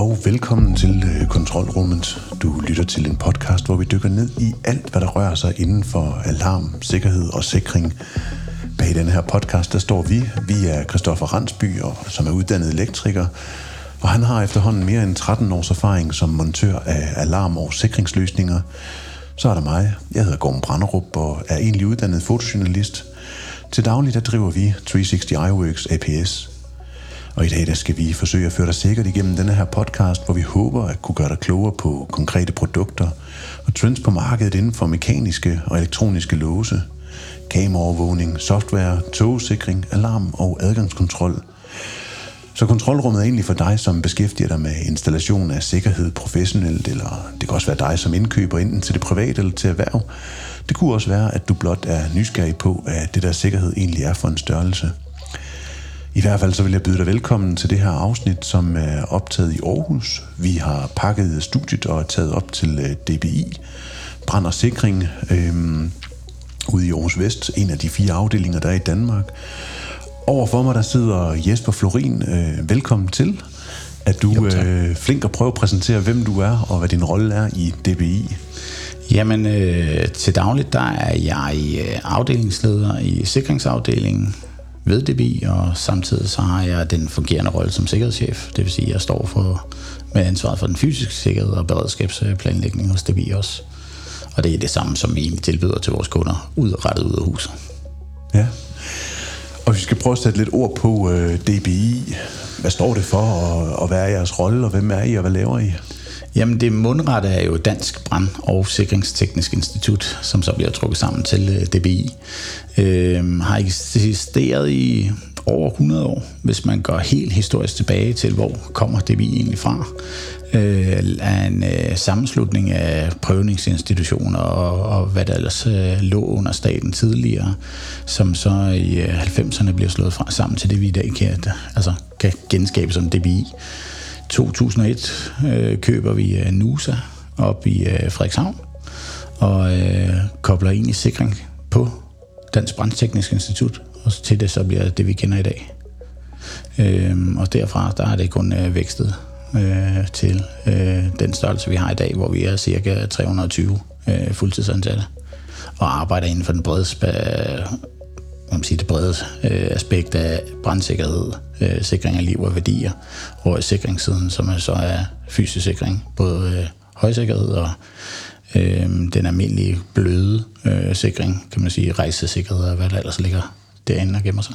og velkommen til øh, Kontrolrummet. Du lytter til en podcast, hvor vi dykker ned i alt, hvad der rører sig inden for alarm, sikkerhed og sikring. Bag den her podcast, der står vi. Vi er Christoffer Randsby, og, som er uddannet elektriker, og han har efterhånden mere end 13 års erfaring som montør af alarm- og sikringsløsninger. Så er der mig. Jeg hedder Gorm Branderup og er egentlig uddannet fotojournalist. Til daglig der driver vi 360 iWorks APS, og i dag der skal vi forsøge at føre dig sikkert igennem denne her podcast, hvor vi håber at kunne gøre dig klogere på konkrete produkter og trends på markedet inden for mekaniske og elektroniske låse, kameraovervågning, software, togsikring, alarm og adgangskontrol. Så kontrolrummet er egentlig for dig, som beskæftiger dig med installation af sikkerhed professionelt, eller det kan også være dig som indkøber enten til det private eller til erhverv. Det kunne også være, at du blot er nysgerrig på, at det der sikkerhed egentlig er for en størrelse – i hvert fald så vil jeg byde dig velkommen til det her afsnit, som er optaget i Aarhus. Vi har pakket studiet og taget op til øh, DBI, Brand og Sikring, øhm, ude i Aarhus Vest, en af de fire afdelinger, der er i Danmark. Overfor mig der sidder Jesper Florin. Øh, velkommen til. At du er øh, flink at prøve at præsentere, hvem du er og hvad din rolle er i DBI. Jamen, øh, til dagligt der er jeg øh, afdelingsleder i sikringsafdelingen ved DB, og samtidig så har jeg den fungerende rolle som sikkerhedschef. Det vil sige, at jeg står for, med ansvaret for den fysiske sikkerhed og beredskabsplanlægning hos DBI også. Og det er det samme, som vi egentlig tilbyder til vores kunder, ud rettet ud af huset. Ja. Og vi skal prøve at sætte lidt ord på øh, DBI. Hvad står det for, og, og hvad er jeres rolle, og hvem er I, og hvad laver I? Jamen det mundrette er jo Dansk Brand- og Sikringsteknisk Institut, som så bliver trukket sammen til DBI. Øh, øhm, har eksisteret i over 100 år, hvis man går helt historisk tilbage til, hvor kommer DBI egentlig fra. Øh, er en øh, sammenslutning af prøvningsinstitutioner og, og hvad der ellers øh, lå under staten tidligere, som så i øh, 90'erne bliver slået fra sammen til det, vi i dag kan, altså, kan genskabe som DBI. 2001 øh, køber vi øh, Nusa op i øh, Frederikshavn og øh, kobler ind i sikring på Dansk Brandteknisk Institut, og til det så bliver det, vi kender i dag. Øh, og derfra der er det kun øh, vækstet øh, til øh, den størrelse, vi har i dag, hvor vi er cirka 320 øh, fuldtidsansatte og arbejder inden for den brede man sige, det brede øh, aspekt af brandsikkerhed, øh, sikring af liv og værdier, og sikringssiden, som er så er fysisk sikring, både øh, højsikkerhed og øh, den almindelige bløde øh, sikring, kan man sige, rejsesikkerhed og hvad der ellers ligger derinde og gemmer sig.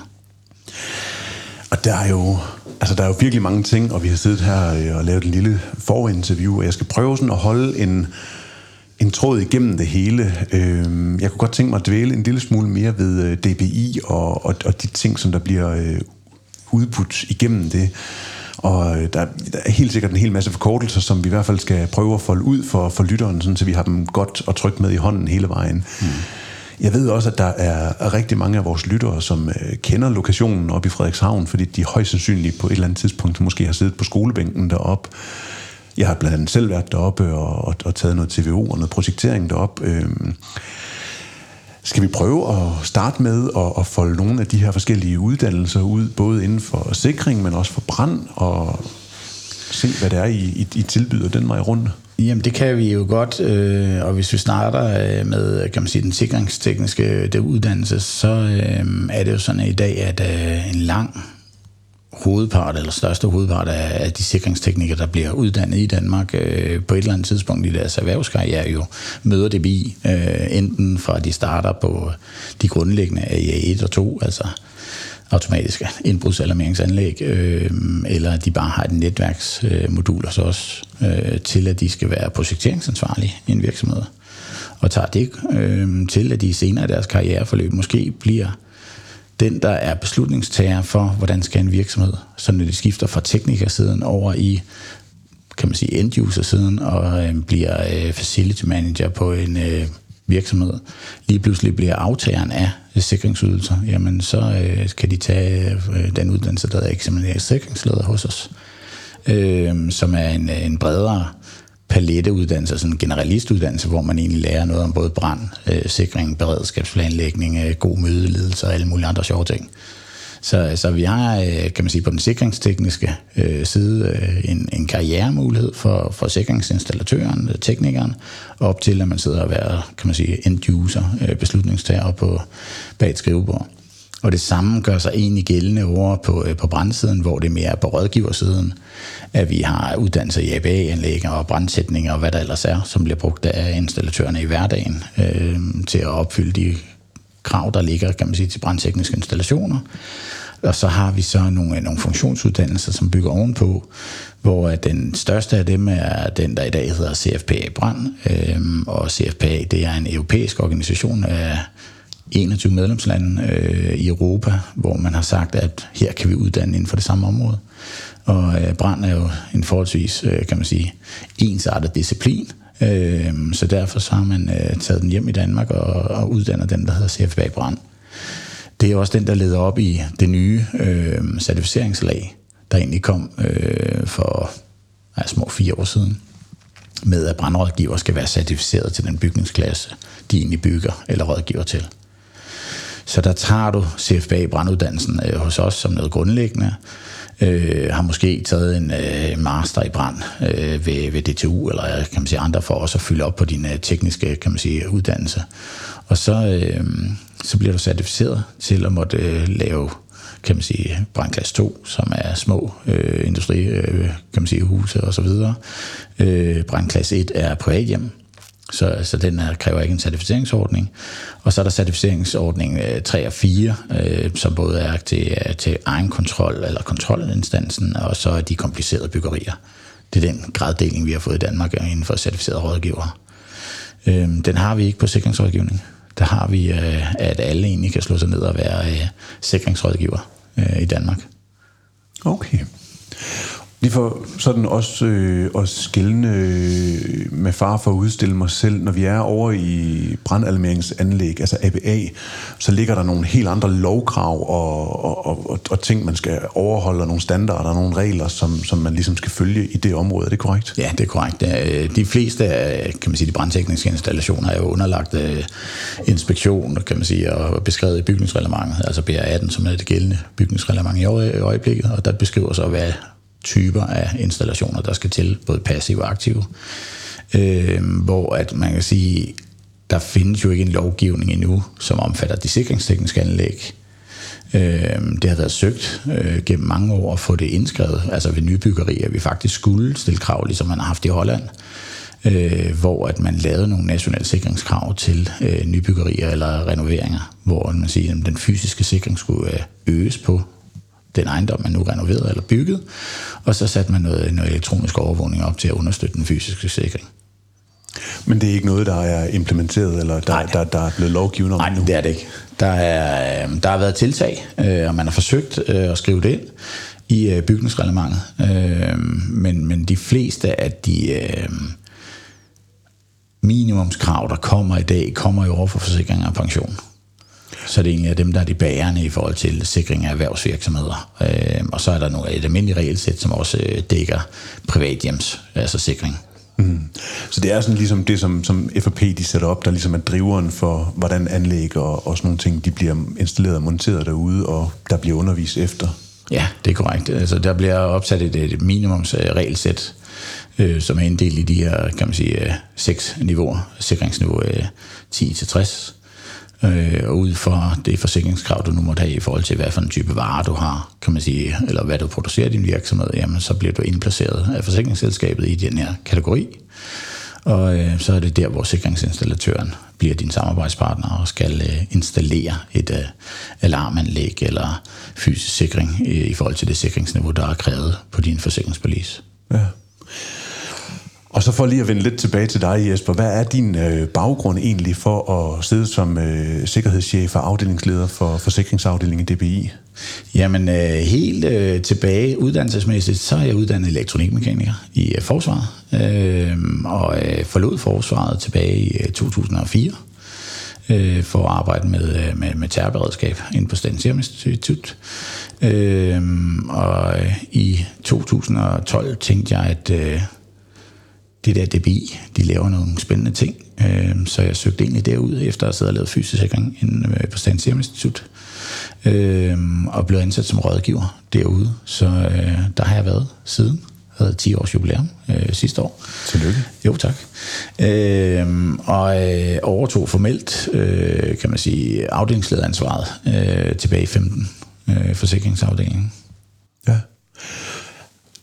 Og der er jo, altså der er jo virkelig mange ting, og vi har siddet her øh, og lavet et lille forinterview, og jeg skal prøve sådan at holde en, en tråd igennem det hele. Øhm, jeg kunne godt tænke mig at dvæle en lille smule mere ved øh, DBI og, og, og de ting, som der bliver øh, udbudt igennem det. Og øh, der, der er helt sikkert en hel masse forkortelser, som vi i hvert fald skal prøve at folde ud for, for lytteren, sådan, så vi har dem godt og trygt med i hånden hele vejen. Mm. Jeg ved også, at der er rigtig mange af vores lyttere, som kender lokationen op i Frederikshavn, fordi de højst sandsynligt på et eller andet tidspunkt måske har siddet på skolebænken deroppe jeg har blandt andet selv været deroppe og, og, og taget noget TVO og noget projektering deroppe. Øhm, skal vi prøve at starte med at, at folde nogle af de her forskellige uddannelser ud, både inden for sikring, men også for brand, og se, hvad det er, I, I, I tilbyder den vej rundt? Jamen det kan vi jo godt, øh, og hvis vi starter øh, med kan man sige, den sikringstekniske øh, det uddannelse, så øh, er det jo sådan i dag, at øh, en lang hovedpart, eller største hovedpart af, de sikringsteknikere, der bliver uddannet i Danmark øh, på et eller andet tidspunkt i deres erhvervskarriere, jo møder det vi, øh, enten fra de starter på de grundlæggende AA1 og 2, altså automatiske indbrudsalarmeringsanlæg, øh, eller de bare har et netværksmodul hos også øh, til at de skal være projekteringsansvarlige i en virksomhed. Og tager det øh, til, at de senere i deres karriereforløb måske bliver den, der er beslutningstager for, hvordan skal en virksomhed, så når de skifter fra teknikersiden over i kan man sige end-user-siden og øh, bliver øh, facility manager på en øh, virksomhed, lige pludselig bliver aftageren af sikringsydelser, jamen så øh, kan de tage øh, den uddannelse, der er eksamineret sikringsleder hos os, øh, som er en, en bredere paletteuddannelse, sådan en generalistuddannelse, hvor man egentlig lærer noget om både brand, øh, sikring, beredskabsplanlægning, øh, god mødeledelse og alle mulige andre sjove ting. Så, så vi har, øh, kan man sige, på den sikringstekniske øh, side øh, en, en karrieremulighed for, for sikringsinstallatøren, øh, teknikeren, op til at man sidder og være, kan man sige, end-user, øh, beslutningstager på, bag et skrivebord. Og det samme gør sig egentlig gældende over på, øh, på brandsiden, hvor det mere er på rådgiversiden, at vi har uddannelse i ABA-anlæg og brandsætninger og hvad der ellers er, som bliver brugt af installatørerne i hverdagen øh, til at opfylde de krav, der ligger kan man sige, til brandtekniske installationer. Og så har vi så nogle, nogle funktionsuddannelser, som bygger ovenpå, hvor den største af dem er den, der i dag hedder CFPA Brand. Øhm, og CFPA, det er en europæisk organisation af 21 medlemslande øh, i Europa, hvor man har sagt, at her kan vi uddanne inden for det samme område. Og øh, brand er jo en forholdsvis, øh, kan man sige, ensartet disciplin, øh, så derfor så har man øh, taget den hjem i Danmark og, og uddanner den, der hedder CFA Brand. Det er også den, der leder op i det nye øh, certificeringslag, der egentlig kom øh, for ja, små fire år siden, med at brandrådgiver skal være certificeret til den bygningsklasse, de egentlig bygger eller rådgiver til. Så der tager du CFBA branduddannelsen øh, hos os som noget grundlæggende, øh, har måske taget en øh, master i brand øh, ved, ved DTU, eller øh, kan man sige andre for også at fylde op på din øh, tekniske kan man sige, uddannelse. Og så, øh, så bliver du certificeret til at måtte øh, lave kan man sige, brandklasse 2, som er små øh, industri, øh, kan man sige, huse og så videre. Øh, brandklasse 1 er privathjem, så, så den her kræver ikke en certificeringsordning. Og så er der certificeringsordning øh, 3 og 4, øh, som både er til, øh, til egen kontrol eller kontrolinstansen, og så er de komplicerede byggerier. Det er den graddeling, vi har fået i Danmark øh, inden for certificerede rådgivere. Øh, den har vi ikke på sikringsrådgivning. Der har vi, øh, at alle egentlig kan slå sig ned og være øh, sikringsrådgiver øh, i Danmark. Okay. Lige for sådan også øh, at skille øh, med far for at udstille mig selv, når vi er over i brandalmeringsanlæg, altså ABA, så ligger der nogle helt andre lovkrav og, og, og, og ting, man skal overholde, og nogle standarder og nogle regler, som, som man ligesom skal følge i det område. Er det korrekt? Ja, det er korrekt. Øh, de fleste af kan man sige, de brandtekniske installationer er jo underlagt øh, inspektion, kan man sige, og beskrevet i bygningsreglementet, altså BR18, som er det gældende bygningsreglement i øjeblikket, og der beskriver så, hvad typer af installationer, der skal til, både passive og aktive. Øh, hvor at man kan sige, der findes jo ikke en lovgivning endnu, som omfatter de sikringstekniske anlæg. Øh, det har været søgt øh, gennem mange år at få det indskrevet, altså ved nybyggerier, vi faktisk skulle stille krav, ligesom man har haft i Holland, øh, hvor at man lavede nogle nationale sikringskrav til øh, nybyggerier eller renoveringer, hvor man siger, at den fysiske sikring skulle øh, øges på den ejendom, man nu renoveret eller bygget, og så satte man noget, noget elektronisk overvågning op til at understøtte den fysiske sikring. Men det er ikke noget, der er implementeret, eller der, der, der er blevet lovgivet om Nej, nu? det er det ikke. Der, er, øh, der har været tiltag, øh, og man har forsøgt øh, at skrive det ind i bygningsreglementet. Men, men de fleste af de minimumskrav, der kommer i dag, kommer jo over for forsikring og pension. Så det egentlig er dem, der er de bærende i forhold til sikring af erhvervsvirksomheder. Øh, og så er der nogle, et almindeligt regelsæt, som også øh, dækker privathjems, altså sikring. Mm. Så det er sådan ligesom det, som, som FAP de sætter op, der ligesom er driveren for, hvordan anlæg og, og sådan nogle ting, de bliver installeret og monteret derude, og der bliver undervist efter. Ja, det er korrekt. Altså, der bliver opsat et, et minimumsregelsæt, øh, som er inddelt i de her, kan man sige, øh, seks niveauer. Sikringsniveau øh, 10-60, øh, og ud fra det forsikringskrav, du nu måtte have i forhold til, hvad for en type varer du har, kan man sige, eller hvad du producerer i din virksomhed, jamen så bliver du indplaceret af forsikringsselskabet i den her kategori. Og øh, så er det der, hvor sikringsinstallatøren bliver din samarbejdspartner og skal øh, installere et øh, alarmanlæg eller fysisk sikring i, i forhold til det sikringsniveau, der er krævet på din forsikringspolice. Ja. Og så for lige at vende lidt tilbage til dig, Jesper. Hvad er din øh, baggrund egentlig for at sidde som øh, sikkerhedschef og afdelingsleder for forsikringsafdelingen i DBI? Jamen, øh, helt øh, tilbage uddannelsesmæssigt, så er jeg uddannet elektronikmekaniker i øh, forsvaret, øh, og øh, forlod forsvaret tilbage i øh, 2004 øh, for at arbejde med, øh, med, med terrorberedskab inde på Statens Serum Institut. Øh, og øh, i 2012 tænkte jeg, at øh, det der DBI, de laver nogle spændende ting. Øh, så jeg søgte egentlig derud efter at sidde og lavet fysisk sikring inde øh, på Statens Serum Institut. øh, og blev ansat som rådgiver derude. Så øh, der har jeg været siden. Jeg havde 10 års jubilæum øh, sidste år. Tillykke. Jo, tak. Øh, og øh, overtog formelt, øh, kan man sige, afdelingslederansvaret øh, tilbage i 15, øh, forsikringsafdelingen. Ja.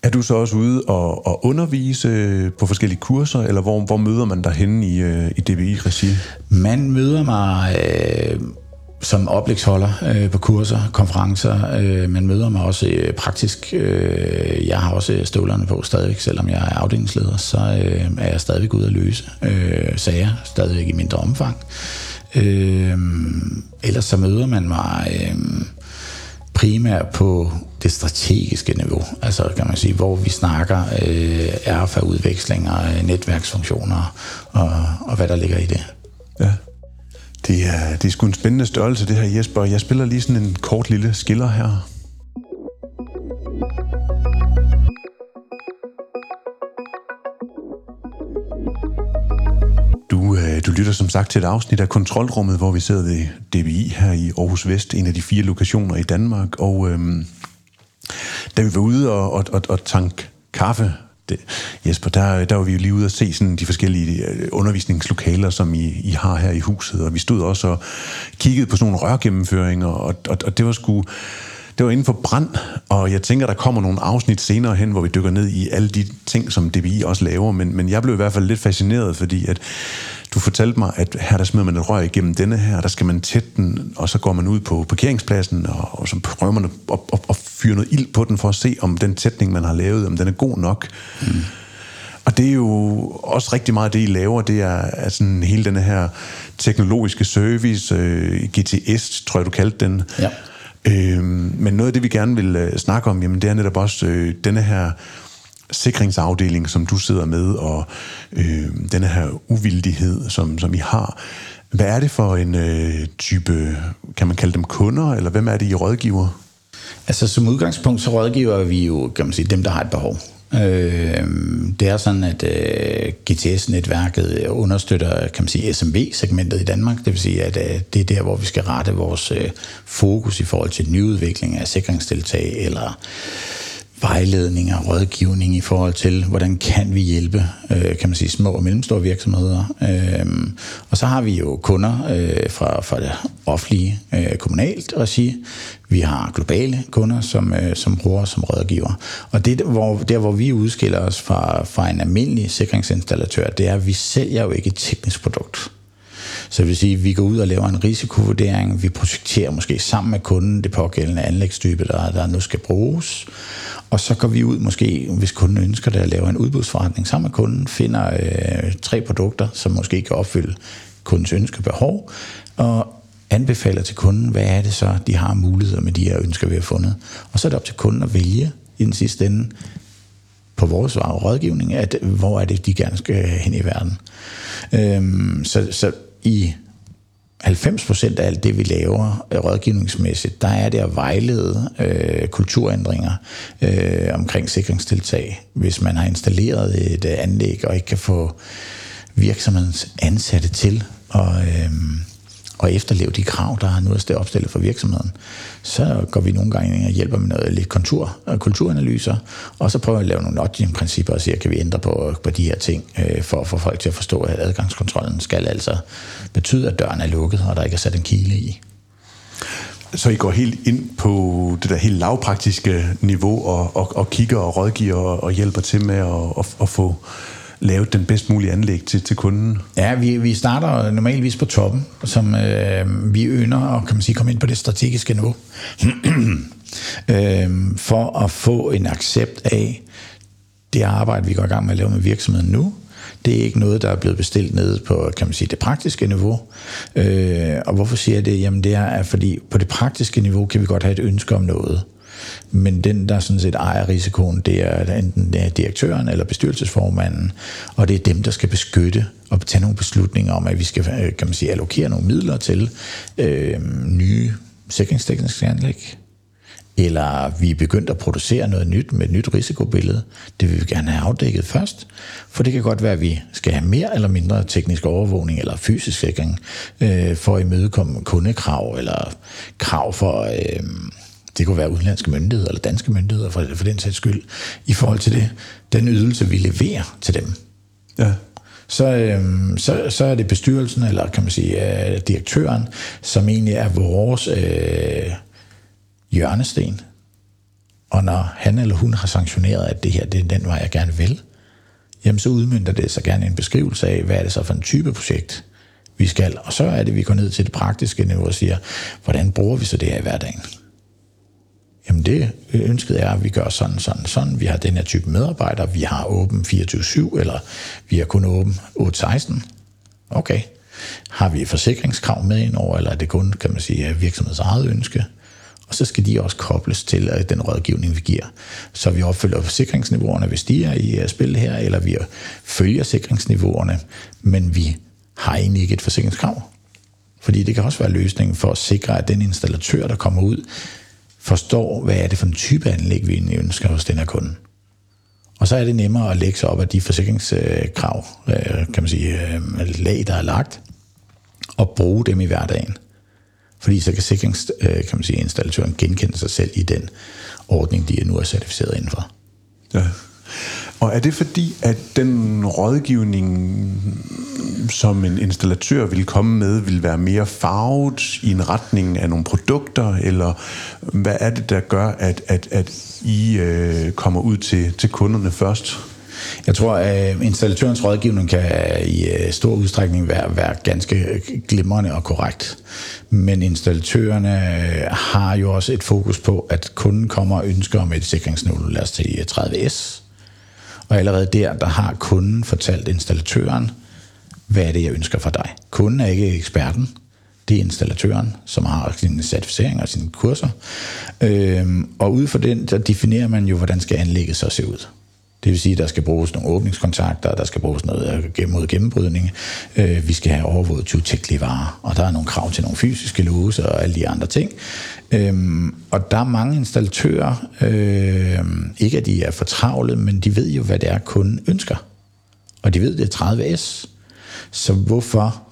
Er du så også ude og, og undervise på forskellige kurser, eller hvor, hvor møder man dig henne i, øh, i DBI-regi? Man møder mig øh, som oplægsholder øh, på kurser, konferencer. Øh, man møder mig også øh, praktisk. Øh, jeg har også støvlerne på stadigvæk, selvom jeg er afdelingsleder, så øh, er jeg stadigvæk ude at løse øh, sager, stadigvæk i mindre omfang. Øh, ellers så møder man mig... Øh, primært på det strategiske niveau, altså kan man sige, hvor vi snakker øh, RFA-udvekslinger, øh, netværksfunktioner og, og hvad der ligger i det. Ja. Det er, det er sgu en spændende størrelse, det her Jesper. Jeg spiller lige sådan en kort lille skiller her. Du, øh, du lytter som sagt til et afsnit af Kontrolrummet, hvor vi sidder ved DBI her i Aarhus Vest, en af de fire lokationer i Danmark. Og øhm, da vi var ude og, og, og, og tank kaffe, det, Jesper, der, der var vi jo lige ude og se sådan de forskellige øh, undervisningslokaler, som I, I har her i huset. Og vi stod også og kiggede på sådan nogle rørgennemføringer, og, og, og det var sgu det var inden for brand, og jeg tænker, der kommer nogle afsnit senere hen, hvor vi dykker ned i alle de ting, som DBI også laver, men, men jeg blev i hvert fald lidt fascineret, fordi at du fortalte mig, at her der smider man et rør igennem denne her, der skal man tætte den, og så går man ud på parkeringspladsen, og, og så prøver man at, at, at, at fyre noget ild på den, for at se, om den tætning, man har lavet, om den er god nok. Mm. Og det er jo også rigtig meget det, I laver, det er, sådan hele den her teknologiske service, øh, GTS, tror jeg, du kaldte den. Ja Øh, men noget af det, vi gerne vil øh, snakke om, jamen, det er netop også øh, denne her sikringsafdeling, som du sidder med, og øh, denne her uvildighed, som, som I har. Hvad er det for en øh, type, kan man kalde dem kunder, eller hvem er det, I rådgiver? Altså som udgangspunkt, så rådgiver vi jo, kan man sige, dem, der har et behov. Øh, det er sådan, at øh, GTS-netværket understøtter kan man sige, SMB-segmentet i Danmark. Det vil sige, at øh, det er der, hvor vi skal rette vores øh, fokus i forhold til nyudvikling af sikringstiltag eller vejledning og rådgivning i forhold til, hvordan kan vi hjælpe, øh, kan man sige, små og mellemstore virksomheder. Øh, og så har vi jo kunder øh, fra, fra det offentlige øh, kommunalt regi. Vi har globale kunder, som, øh, som bruger som rådgiver. Og det, hvor, der, hvor vi udskiller os fra, fra en almindelig sikringsinstallatør, det er, at vi sælger jo ikke et teknisk produkt. Så det vil sige, at vi går ud og laver en risikovurdering, vi projekterer måske sammen med kunden det pågældende anlægstype, der, der nu skal bruges, og så går vi ud måske, hvis kunden ønsker det, at lave en udbudsforretning sammen med kunden, finder øh, tre produkter, som måske kan opfylde kundens ønskebehov, og anbefaler til kunden, hvad er det så, de har muligheder med de her ønsker, vi har fundet. Og så er det op til kunden at vælge i den sidste ende, på vores rådgivning, at hvor er det, de gerne skal hen i verden. Øhm, så, så i 90 procent af alt det, vi laver øh, rådgivningsmæssigt, der er det at vejlede øh, kulturændringer øh, omkring sikringstiltag. Hvis man har installeret et øh, anlæg og ikke kan få virksomhedens ansatte til at, øh, og efterleve de krav, der er nu er opstillet for virksomheden, så går vi nogle gange ind og hjælper med noget lidt kontur, øh, kulturanalyser, og så prøver vi at lave nogle nudging-principper og se, kan vi ændre på, på de her ting, øh, for at få folk til at forstå, at adgangskontrollen skal altså betyde, at døren er lukket, og der ikke er sat en kile i. Så I går helt ind på det der helt lavpraktiske niveau og, og, og kigger og rådgiver og, og hjælper til med at, at, at få lavet den bedst mulige anlæg til, til kunden? Ja, vi, vi starter normalvis på toppen, som øh, vi ønder og kan man sige, komme ind på det strategiske niveau. øh, for at få en accept af det arbejde, vi går i gang med at lave med virksomheden nu, det er ikke noget, der er blevet bestilt ned på kan man sige, det praktiske niveau. Øh, og hvorfor siger jeg det? Jamen det er, fordi på det praktiske niveau kan vi godt have et ønske om noget. Men den, der sådan set ejer risikoen, det er enten direktøren eller bestyrelsesformanden, og det er dem, der skal beskytte og tage nogle beslutninger om, at vi skal øh, kan man sige, allokere nogle midler til øh, nye sikringstekniske anlæg, eller vi er begyndt at producere noget nyt med et nyt risikobillede. Det vil vi gerne have afdækket først, for det kan godt være, at vi skal have mere eller mindre teknisk overvågning eller fysisk sikring øh, for at imødekomme kundekrav eller krav for... Øh, det kunne være udenlandske myndigheder eller danske myndigheder for, for den sags skyld, i forhold til det, den ydelse, vi leverer til dem. Ja. Så, øhm, så, så er det bestyrelsen, eller kan man sige øh, direktøren, som egentlig er vores øh, hjørnesten. Og når han eller hun har sanktioneret, at det her det er den vej, jeg gerne vil, jamen så udmyndter det så gerne en beskrivelse af, hvad er det så for en type projekt, vi skal. Og så er det, vi går ned til det praktiske niveau og siger, hvordan bruger vi så det her i hverdagen? Jamen det øh, ønsket er, at vi gør sådan, sådan, sådan. Vi har den her type medarbejdere. Vi har åben 24-7, eller vi har kun åben 8-16. Okay. Har vi forsikringskrav med ind over, eller er det kun, kan man sige, virksomhedens eget ønske? Og så skal de også kobles til øh, den rådgivning, vi giver. Så vi opfylder forsikringsniveauerne, hvis de er i øh, spil her, eller vi følger sikringsniveauerne, men vi har egentlig ikke et forsikringskrav. Fordi det kan også være løsningen for at sikre, at den installatør, der kommer ud, forstår, hvad er det for en type anlæg, vi ønsker hos den her kunde. Og så er det nemmere at lægge sig op af de forsikringskrav, øh, kan man sige, øh, lag, der er lagt, og bruge dem i hverdagen. Fordi så kan sikrings, øh, kan man sige, installatøren genkende sig selv i den ordning, de nu er certificeret indenfor. Ja. Og er det fordi, at den rådgivning, som en installatør vil komme med, vil være mere farvet i en retning af nogle produkter, eller hvad er det, der gør, at, at, at I øh, kommer ud til, til kunderne først? Jeg tror, at installatørens rådgivning kan i øh, stor udstrækning være, være ganske glimrende og korrekt. Men installatørerne øh, har jo også et fokus på, at kunden kommer og ønsker om et sikringsniveau, lad os til 30S. Og allerede der, der har kunden fortalt installatøren, hvad er det, jeg ønsker fra dig. Kunden er ikke eksperten, det er installatøren, som har sin certificering og sine kurser. Øhm, og ud fra den, der definerer man jo, hvordan skal anlægget så se ud. Det vil sige, at der skal bruges nogle åbningskontakter, der skal bruges noget øh, mod gennembrydning. Øh, vi skal have overvåget 20 varer, og der er nogle krav til nogle fysiske låse og alle de andre ting. Øhm, og der er mange installatører, øhm, ikke at de er for travle, men de ved jo, hvad det er, kunden ønsker. Og de ved, det er 30S. Så hvorfor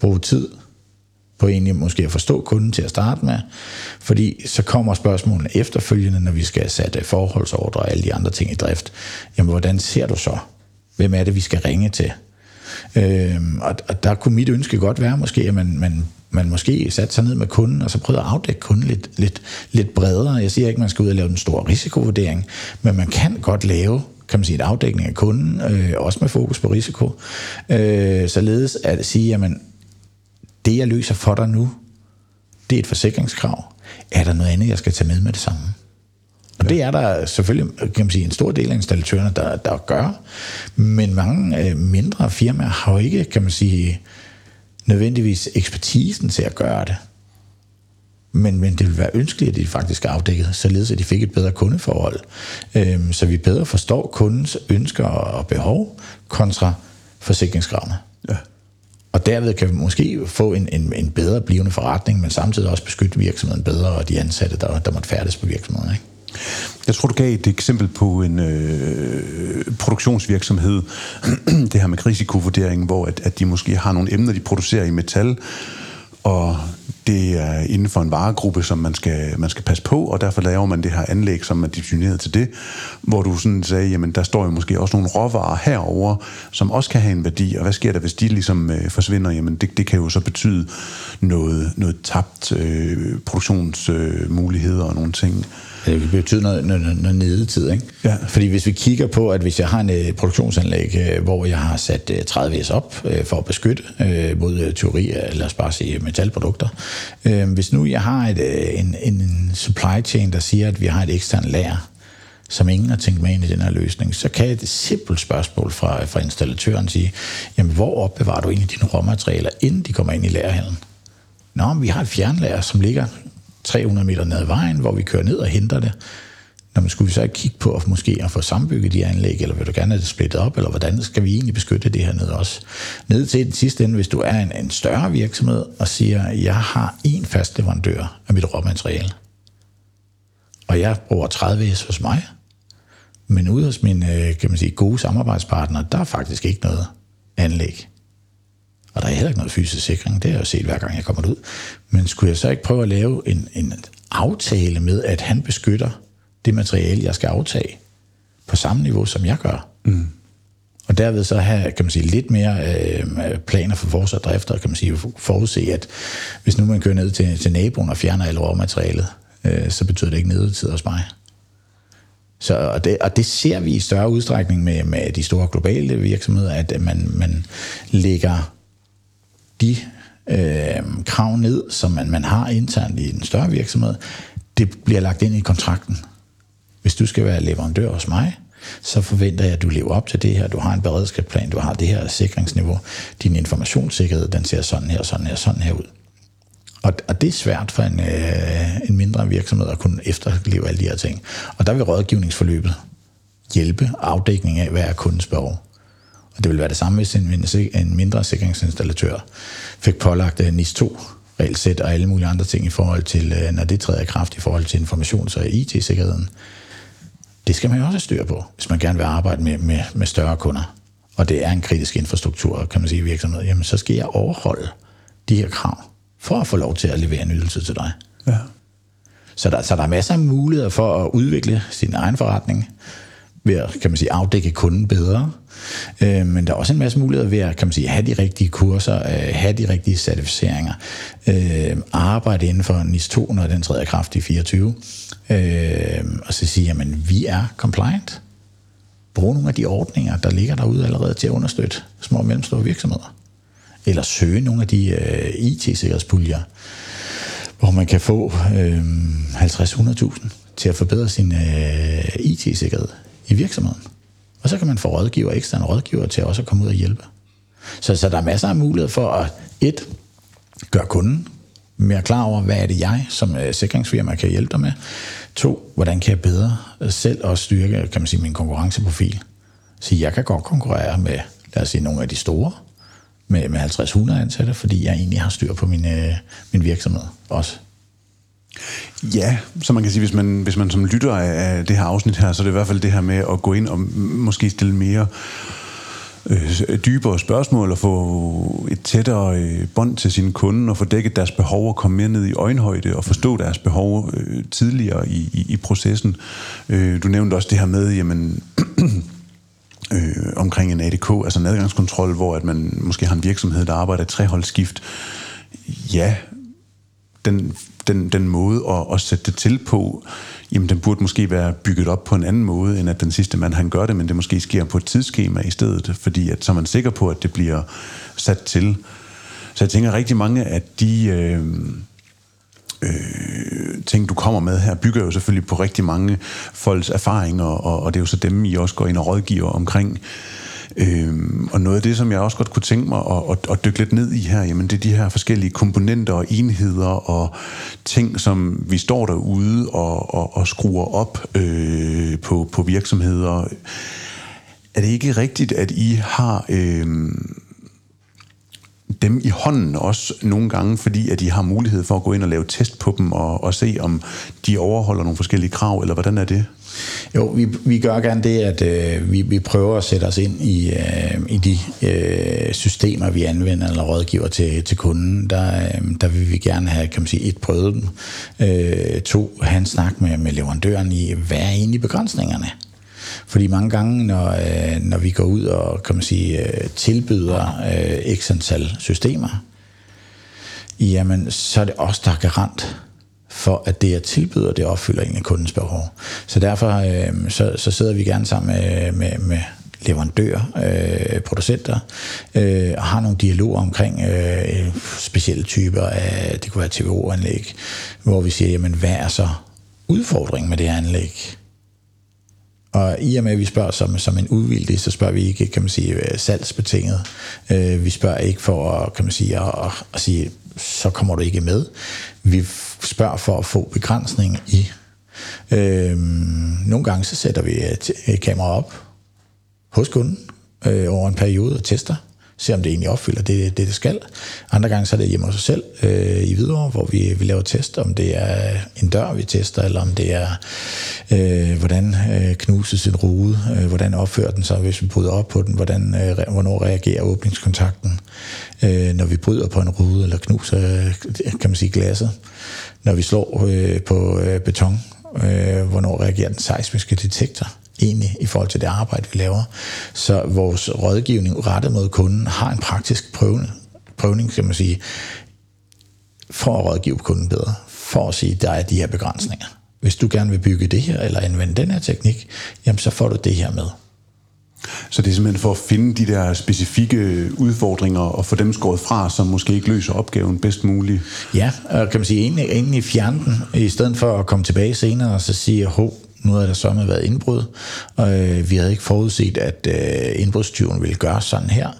bruge tid på egentlig måske at forstå kunden til at starte med, fordi så kommer spørgsmålene efterfølgende, når vi skal sætte forholdsordre og alle de andre ting i drift. Jamen, hvordan ser du så? Hvem er det, vi skal ringe til? Øhm, og, og der kunne mit ønske godt være måske, at man, man, man måske satte sig ned med kunden, og så prøvede at afdække kunden lidt, lidt, lidt bredere. Jeg siger ikke, at man skal ud og lave en stor risikovurdering, men man kan godt lave kan man sige, en afdækning af kunden, øh, også med fokus på risiko, øh, således at sige, jamen, det jeg løser for dig nu, det er et forsikringskrav. Er der noget andet, jeg skal tage med med det samme? Og det er der selvfølgelig kan man sige, en stor del af installatørerne, der, der gør. Men mange øh, mindre firmaer har jo ikke, kan man sige, nødvendigvis ekspertisen til at gøre det. Men, men det vil være ønskeligt, at de faktisk er afdækket, således at de fik et bedre kundeforhold. Øhm, så vi bedre forstår kundens ønsker og behov kontra forsikringskravene. Ja. Og derved kan vi måske få en, en, en bedre blivende forretning, men samtidig også beskytte virksomheden bedre og de ansatte, der, der måtte færdes på virksomheden. Ikke? Jeg tror, du gav et eksempel på en øh, produktionsvirksomhed, det her med risikovurdering, hvor at, at de måske har nogle emner, de producerer i metal, og det er inden for en varegruppe, som man skal, man skal passe på, og derfor laver man det her anlæg, som er dimensioneret til det, hvor du sådan sagde, jamen der står jo måske også nogle råvarer herover, som også kan have en værdi, og hvad sker der, hvis de ligesom øh, forsvinder? Jamen det, det kan jo så betyde noget, noget tabt øh, produktionsmuligheder øh, og nogle ting. Det kan betyde noget, noget, noget nedetid, ikke? Ja. Fordi hvis vi kigger på, at hvis jeg har en uh, produktionsanlæg, uh, hvor jeg har sat uh, 30 S op for at beskytte mod teori af, lad os bare sige, metalprodukter. Uh, hvis nu jeg har et, en, en supply chain, der siger, at vi har et ekstern lager, som ingen har tænkt med ind i den her løsning, så kan et simpelt spørgsmål fra, fra installatøren sige, jamen hvor opbevarer du egentlig dine råmaterialer, inden de kommer ind i lagerhallen? Nå, vi har et fjernlager, som ligger 300 meter ned ad vejen, hvor vi kører ned og henter det. Når man skulle vi så ikke kigge på at måske at få sambygget de anlæg, eller vil du gerne have det splittet op, eller hvordan skal vi egentlig beskytte det her ned også? Ned til den sidste ende, hvis du er en, en større virksomhed og siger, jeg har en fast leverandør af mit råmateriale, og jeg bruger 30 S hos mig, men ude hos mine øh, kan man sige, gode samarbejdspartnere, der er faktisk ikke noget anlæg. Og der er heller ikke noget fysisk sikring, det har jeg set hver gang jeg kommer ud. Men skulle jeg så ikke prøve at lave en, en aftale med, at han beskytter det materiale, jeg skal aftage, på samme niveau, som jeg gør? Mm. Og derved så have, kan man sige, lidt mere øh, planer for fortsat drift, og kan man sige, forudse, at hvis nu man kører ned til, til naboen og fjerner alle råmaterialet, øh, så betyder det ikke nedetid hos mig. Så, og, det, og det ser vi i større udstrækning med, med de store globale virksomheder, at man, man lægger de øh, krav ned, som man, man har internt i en større virksomhed, det bliver lagt ind i kontrakten. Hvis du skal være leverandør hos mig, så forventer jeg, at du lever op til det her. Du har en beredskabsplan, du har det her sikringsniveau. Din informationssikkerhed, den ser sådan her, sådan her, sådan her ud. Og, og det er svært for en, øh, en mindre virksomhed at kunne efterleve alle de her ting. Og der vil rådgivningsforløbet hjælpe afdækning af, hvad er kundens behov. Det vil være det samme, hvis en, en mindre sikringsinstallatør fik pålagt uh, NIS 2 regelsæt og alle mulige andre ting i forhold til, uh, når det træder i kraft i forhold til informations- og IT-sikkerheden. Det skal man jo også have styr på, hvis man gerne vil arbejde med, med, med større kunder. Og det er en kritisk infrastruktur, kan man sige, i virksomheden. Jamen, så skal jeg overholde de her krav, for at få lov til at levere en ydelse til dig. Ja. Så, der, så der er masser af muligheder for at udvikle sin egen forretning, ved at kan man sige, afdække kunden bedre. Øh, men der er også en masse muligheder ved at kan man sige, have de rigtige kurser, øh, have de rigtige certificeringer, øh, arbejde inden for NIS 2, når den træder kraft i 24, øh, og så sige, jamen vi er compliant. Brug nogle af de ordninger, der ligger derude allerede til at understøtte små og mellemstore virksomheder. Eller søge nogle af de øh, IT-sikkerhedspuljer, hvor man kan få øh, 50-100.000 til at forbedre sin øh, IT-sikkerhed i virksomheden. Og så kan man få rådgiver, eksterne rådgiver til også at komme ud og hjælpe. Så, så der er masser af muligheder for at et, gøre kunden mere klar over, hvad er det jeg som øh, sikringsfirma kan hjælpe dig med. To, hvordan kan jeg bedre øh, selv også styrke kan man sige, min konkurrenceprofil. Så jeg kan godt konkurrere med, lad os sige, nogle af de store, med, med 50-100 ansatte, fordi jeg egentlig har styr på min, øh, min virksomhed også. Ja, så man kan sige, hvis man, hvis man som lytter af det her afsnit her, så er det i hvert fald det her med at gå ind og måske stille mere øh, dybere spørgsmål og få et tættere øh, bånd til sine kunder og få dækket deres behov og komme mere ned i øjenhøjde og forstå deres behov øh, tidligere i, i, i processen. Øh, du nævnte også det her med, jamen, øh, omkring en ADK, altså en adgangskontrol, hvor at man måske har en virksomhed, der arbejder i treholdsskift. Ja, den den, den måde at, at sætte det til på, jamen den burde måske være bygget op på en anden måde, end at den sidste mand han gør det, men det måske sker på et tidsskema i stedet, fordi at, så er man sikker på, at det bliver sat til. Så jeg tænker rigtig mange af de øh, øh, ting, du kommer med her, bygger jo selvfølgelig på rigtig mange folks erfaringer, og, og det er jo så dem, I også går ind og rådgiver omkring. Øhm, og noget af det, som jeg også godt kunne tænke mig at, at, at dykke lidt ned i her, jamen det er de her forskellige komponenter og enheder og ting, som vi står derude og, og, og skruer op øh, på, på virksomheder. Er det ikke rigtigt, at I har... Øh, dem i hånden også nogle gange, fordi at de har mulighed for at gå ind og lave test på dem og, og se, om de overholder nogle forskellige krav, eller hvordan er det? Jo, vi, vi gør gerne det, at øh, vi, vi prøver at sætte os ind i, øh, i de øh, systemer, vi anvender eller rådgiver til, til kunden. Der, øh, der vil vi gerne have, kan man sige, et prøvet dem. Øh, to, have en snak med, med leverandøren i, hvad er egentlig begrænsningerne? Fordi mange gange, når, øh, når vi går ud og kan man sige, øh, tilbyder øh, x antal systemer, jamen, så er det os, der er garant for at det, jeg tilbyder, det opfylder egentlig kundens behov. Så derfor øh, så, så sidder vi gerne sammen med, med, med leverandører, øh, producenter, øh, og har nogle dialoger omkring øh, specielle typer af, det kunne være TVO-anlæg, hvor vi siger, jamen hvad er så udfordringen med det her anlæg? Og i og med, at vi spørger som, som en udvildig, så spørger vi ikke, kan man sige, salgsbetinget. Øh, vi spørger ikke for at, kan man sige, at, at sige, så kommer du ikke med. Vi spørger for at få begrænsning i. Øh, nogle gange så sætter vi øh, et, øh, kamera op hos kunden øh, over en periode og tester, se om det egentlig opfylder det, det, det skal. Andre gange så er det hjemme hos os selv øh, i Hvidovre, hvor vi, vi laver test, om det er en dør, vi tester, eller om det er, øh, hvordan øh, knuses en rude, øh, hvordan opfører den sig, hvis vi bryder op på den, hvordan, øh, hvornår reagerer åbningskontakten, øh, når vi bryder på en rude, eller knuser, øh, kan man sige, glasset, når vi slår øh, på øh, beton, øh, hvornår reagerer den seismiske detektor egentlig i forhold til det arbejde, vi laver. Så vores rådgivning rettet mod kunden har en praktisk prøvning, prøvning kan man sige, for at rådgive kunden bedre, for at sige, der er de her begrænsninger. Hvis du gerne vil bygge det her, eller anvende den her teknik, jamen så får du det her med. Så det er simpelthen for at finde de der specifikke udfordringer og få dem skåret fra, som måske ikke løser opgaven bedst muligt. Ja, og kan man sige, egentlig, egentlig fjerne den, i stedet for at komme tilbage senere og så sige, hov, nu havde der så med været indbrud, og øh, vi havde ikke forudset, at øh, indbrudstyven ville gøre sådan her.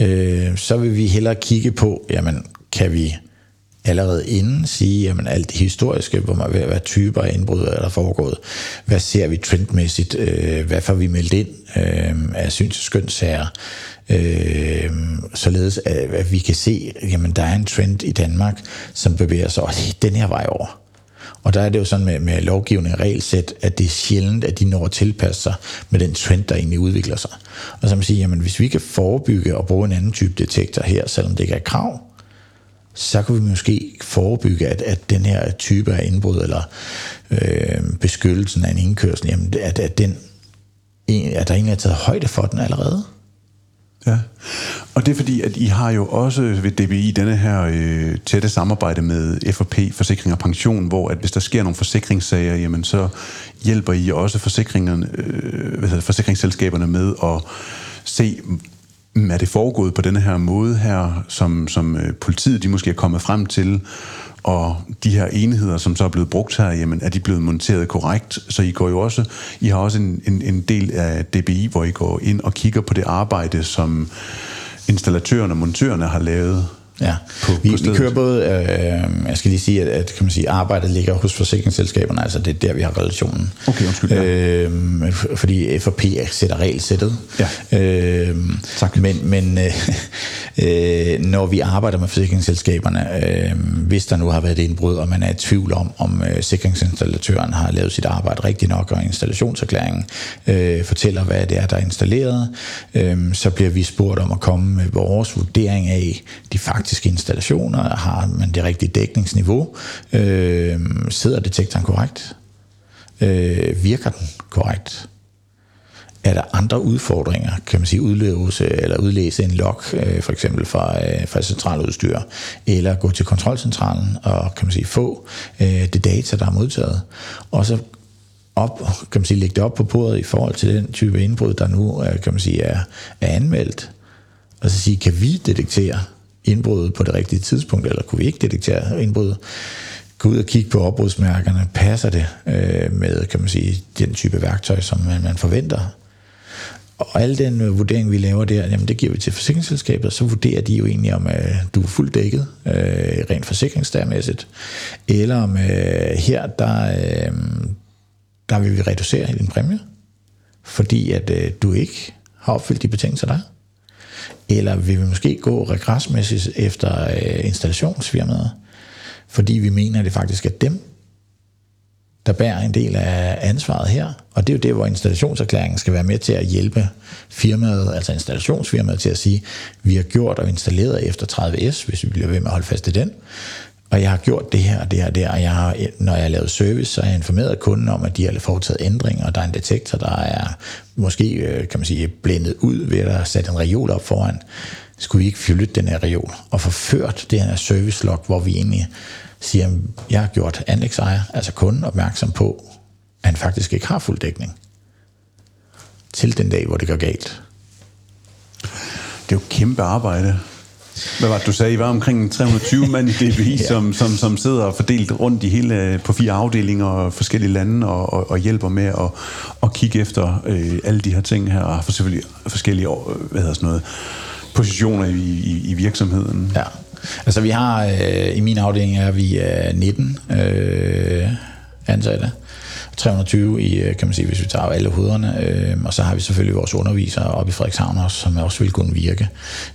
Øh, så vil vi hellere kigge på, jamen, kan vi allerede inden sige, jamen alt det historiske, hvor man, hvad, hvad typer af indbrud er der foregået, hvad ser vi trendmæssigt, øh, hvad får vi meldt ind øh, af syns- og skønsager, øh, således at, at vi kan se, jamen der er en trend i Danmark, som bevæger sig den her vej over. Og der er det jo sådan med, med lovgivning og regelsæt, at det er sjældent, at de når at tilpasse sig med den trend, der egentlig udvikler sig. Og så man siger, jamen hvis vi kan forebygge og bruge en anden type detektor her, selvom det ikke er krav, så kan vi måske forebygge, at, at den her type af indbrud eller øh, beskyttelsen af en indkørsel, jamen, at, at, den, at der egentlig er taget højde for den allerede. Ja, og det er fordi, at I har jo også ved DBI denne her øh, tætte samarbejde med FOP, Forsikring og Pension, hvor at hvis der sker nogle forsikringssager, jamen så hjælper I også forsikringerne, øh, hvad hedder, forsikringsselskaberne med at se, mm, er det foregået på denne her måde her, som, som øh, politiet de måske er kommet frem til, og de her enheder, som så er blevet brugt her, jamen, er de blevet monteret korrekt? Så I går jo også, I har også en, en, en del af DBI, hvor I går ind og kigger på det arbejde, som installatørerne og montørerne har lavet. Ja, på, vi, på vi kører både, øh, jeg skal lige sige, at, at kan man sige, arbejdet ligger hos forsikringsselskaberne, altså det er der, vi har relationen. Okay, undskyld. Ja. Øh, fordi FP sætter regelsættet. Ja. Øh, tak. Men, men øh, øh, når vi arbejder med forsikringsselskaberne, øh, hvis der nu har været et indbrud, og man er i tvivl om, om øh, sikringsinstallatøren har lavet sit arbejde rigtigt nok, og installationserklæringen øh, fortæller, hvad det er, der er installeret, øh, så bliver vi spurgt om at komme med vores vurdering af de faktiske faktiske installationer, har man det rigtige dækningsniveau, øh, sidder detektoren korrekt, øh, virker den korrekt, er der andre udfordringer, kan man sige, udløse eller udlæse en log, øh, for eksempel fra, øh, fra centraludstyr, eller gå til kontrolcentralen og kan man sige, få øh, det data, der er modtaget, og så op, kan man sige, lægge det op på bordet i forhold til den type indbrud, der nu øh, kan man sige, er, er anmeldt, og så sige, kan vi detektere indbruddet på det rigtige tidspunkt, eller kunne vi ikke detektere indbruddet? Gå ud og kigge på opbrudsmærkerne. Passer det øh, med, kan man sige, den type værktøj, som man, man forventer? Og al den øh, vurdering, vi laver der, jamen det giver vi til forsikringsselskabet, så vurderer de jo egentlig, om øh, du er fuldt dækket, øh, rent forsikringsdærmæssigt, eller om øh, her, der, øh, der vil vi reducere din præmie, fordi at øh, du ikke har opfyldt de betingelser, der er. Eller vil vi måske gå regressmæssigt efter øh, installationsfirmaet, fordi vi mener, at det faktisk er dem, der bærer en del af ansvaret her. Og det er jo det, hvor installationserklæringen skal være med til at hjælpe firmaet, altså installationsfirmaet, til at sige, vi har gjort og installeret efter 30S, hvis vi bliver ved med at holde fast i den og jeg har gjort det her og det her og det, og jeg har, når jeg har lavet service, så har jeg informeret kunden om, at de har foretaget ændringer, og der er en detektor, der er måske, øh, kan man sige, blændet ud ved at have sat en reol op foran. Skulle vi ikke fylde den her reol og forført det her service log, hvor vi egentlig siger, at jeg har gjort anlægsejer, altså kunden, opmærksom på, at han faktisk ikke har fuld dækning til den dag, hvor det går galt. Det er jo kæmpe arbejde. Hvad var det, du sagde? I var omkring 320 mand i DBI, ja. som, som, som sidder fordelt rundt i hele, på fire afdelinger og forskellige lande og, og, og hjælper med at, at kigge efter øh, alle de her ting her, og for selvfølgelig forskellige hvad hedder sådan noget, positioner i, i, i virksomheden. Ja, altså vi har, øh, i min afdeling er vi øh, 19 øh, ansatte, 320 i, øh, kan man sige, hvis vi tager alle hovederne. Øh, og så har vi selvfølgelig vores undervisere oppe i Frederikshavn også, som også vil kunne virke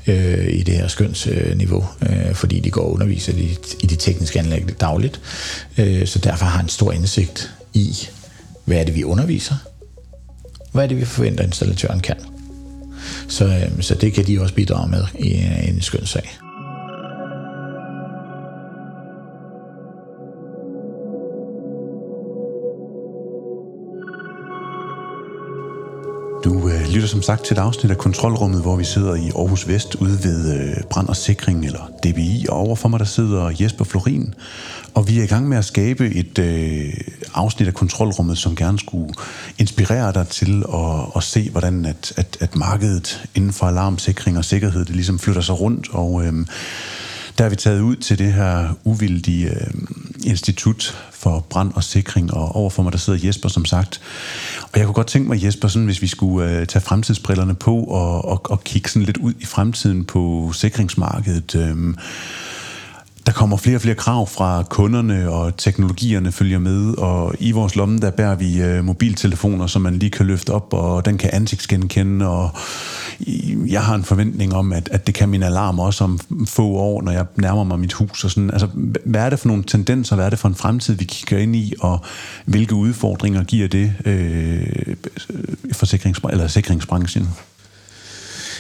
øh, i det her skønsniveau, øh, fordi de går og underviser i, i de tekniske anlæg dagligt. Øh, så derfor har en stor indsigt i, hvad er det, vi underviser? Hvad er det, vi forventer, installatøren kan? Så, øh, så det kan de også bidrage med i, øh, i en skøn sag. Lytter som sagt til et afsnit af Kontrolrummet, hvor vi sidder i Aarhus Vest ude ved øh, Brand og Sikring, eller DBI, og overfor mig der sidder Jesper Florin. Og vi er i gang med at skabe et øh, afsnit af Kontrolrummet, som gerne skulle inspirere dig til at, at se, hvordan at, at, at markedet inden for alarmsikring og sikkerhed, det ligesom flytter sig rundt. Og øh, der er vi taget ud til det her uvildige øh, institut for brand og sikring, og overfor mig der sidder Jesper som sagt. Og jeg kunne godt tænke mig, Jesper, sådan, hvis vi skulle øh, tage fremtidsbrillerne på og, og, og kigge sådan lidt ud i fremtiden på sikringsmarkedet. Øh, kommer flere og flere krav fra kunderne, og teknologierne følger med, og i vores lomme, der bærer vi øh, mobiltelefoner, som man lige kan løfte op, og den kan ansigtsgenkende, og jeg har en forventning om, at, at det kan min alarm også om få år, når jeg nærmer mig mit hus. Og sådan. Altså, hvad er det for nogle tendenser, hvad er det for en fremtid, vi kigger ind i, og hvilke udfordringer giver det øh, forsikrings- eller sikringsbranchen?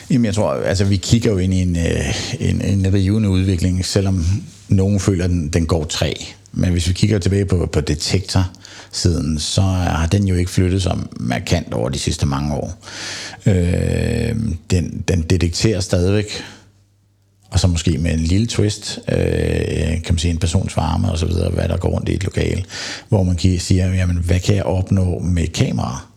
Jamen, jeg tror, altså vi kigger jo ind i en, øh, en, en rivende udvikling, selvom nogen føler, at den, den går træ. Men hvis vi kigger tilbage på, på detektorsiden, så har den jo ikke flyttet sig markant over de sidste mange år. Øh, den, den detekterer stadigvæk, og så måske med en lille twist, øh, kan man sige en persons varme og så videre, hvad der går rundt i et lokal, hvor man kan sige, jamen, hvad kan jeg opnå med et kamera?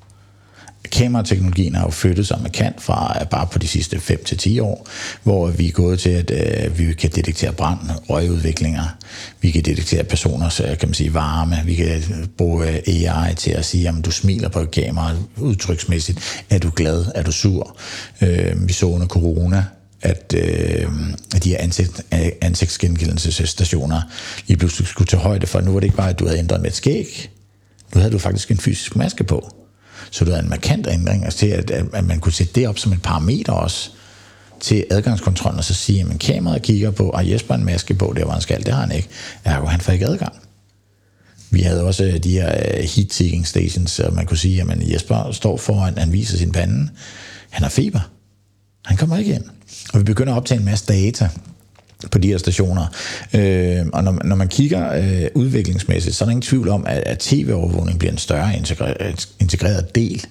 Kamerateknologien har jo flyttet sig markant fra bare på de sidste 5-10 år, hvor vi er gået til, at øh, vi kan detektere brand, røgudviklinger, vi kan detektere personers øh, kan man sige, varme, vi kan bruge øh, AI til at sige, om du smiler på kameraet kamera udtryksmæssigt, er du glad, er du sur. Øh, vi så under corona, at, øh, at de her ansigt, øh, ansigtsgenkendelsesstationer lige pludselig skulle tage højde for, nu var det ikke bare, at du havde ændret med et skæg, nu havde du faktisk en fysisk maske på. Så det er en markant ændring, altså til at, at man kunne sætte det op som et parameter også til adgangskontrollen, og så sige, at kameraet kigger på, og Jesper en maske på, der var han skal, det har han ikke. Ergo, han får ikke adgang. Vi havde også øh, de her øh, heat-seeking stations, så man kunne sige, at Jesper står foran, han viser sin pande, han har feber. Han kommer ikke ind. Og vi begynder at optage en masse data på de her stationer. Øh, og når, når man kigger øh, udviklingsmæssigt, så er der ingen tvivl om, at, at tv-overvågning bliver en større integreret, integreret del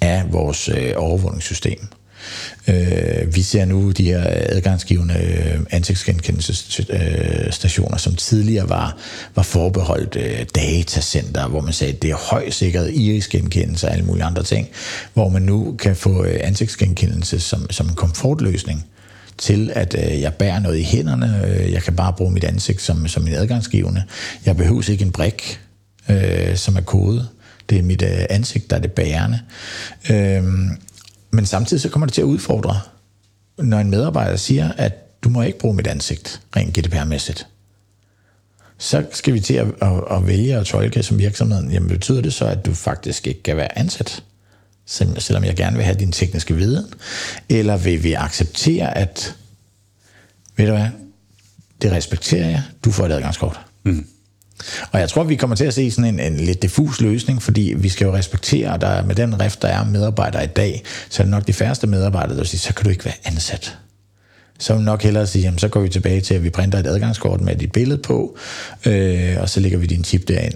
af vores øh, overvågningssystem. Øh, vi ser nu de her adgangsgivende øh, ansigtsgenkendelsesstationer, som tidligere var, var forbeholdt øh, datacenter, hvor man sagde, at det er høj sikkerhed, irisgenkendelse og alle mulige andre ting, hvor man nu kan få øh, ansigtsgenkendelse som, som en komfortløsning til, at øh, jeg bærer noget i hænderne. Øh, jeg kan bare bruge mit ansigt som, som en adgangsgivende. Jeg behøver ikke en brik, øh, som er kode. Det er mit øh, ansigt, der er det bærende. Øh, men samtidig så kommer det til at udfordre, når en medarbejder siger, at du må ikke bruge mit ansigt rent GDPR-mæssigt. Så skal vi til at, at, at vælge at tolke som virksomheden, jamen betyder det så, at du faktisk ikke kan være ansat? Selvom jeg gerne vil have din tekniske viden? Eller vil vi acceptere, at, ved du hvad, det respekterer jeg, du får et adgangskort. Mm. Og jeg tror, vi kommer til at se sådan en, en lidt diffus løsning, fordi vi skal jo respektere, at der, med den rift, der er medarbejdere i dag, så er det nok de færreste medarbejdere, der siger, så kan du ikke være ansat. Så vil nok hellere sige, jamen, så går vi tilbage til, at vi printer et adgangskort med dit billede på, øh, og så lægger vi din chip derind.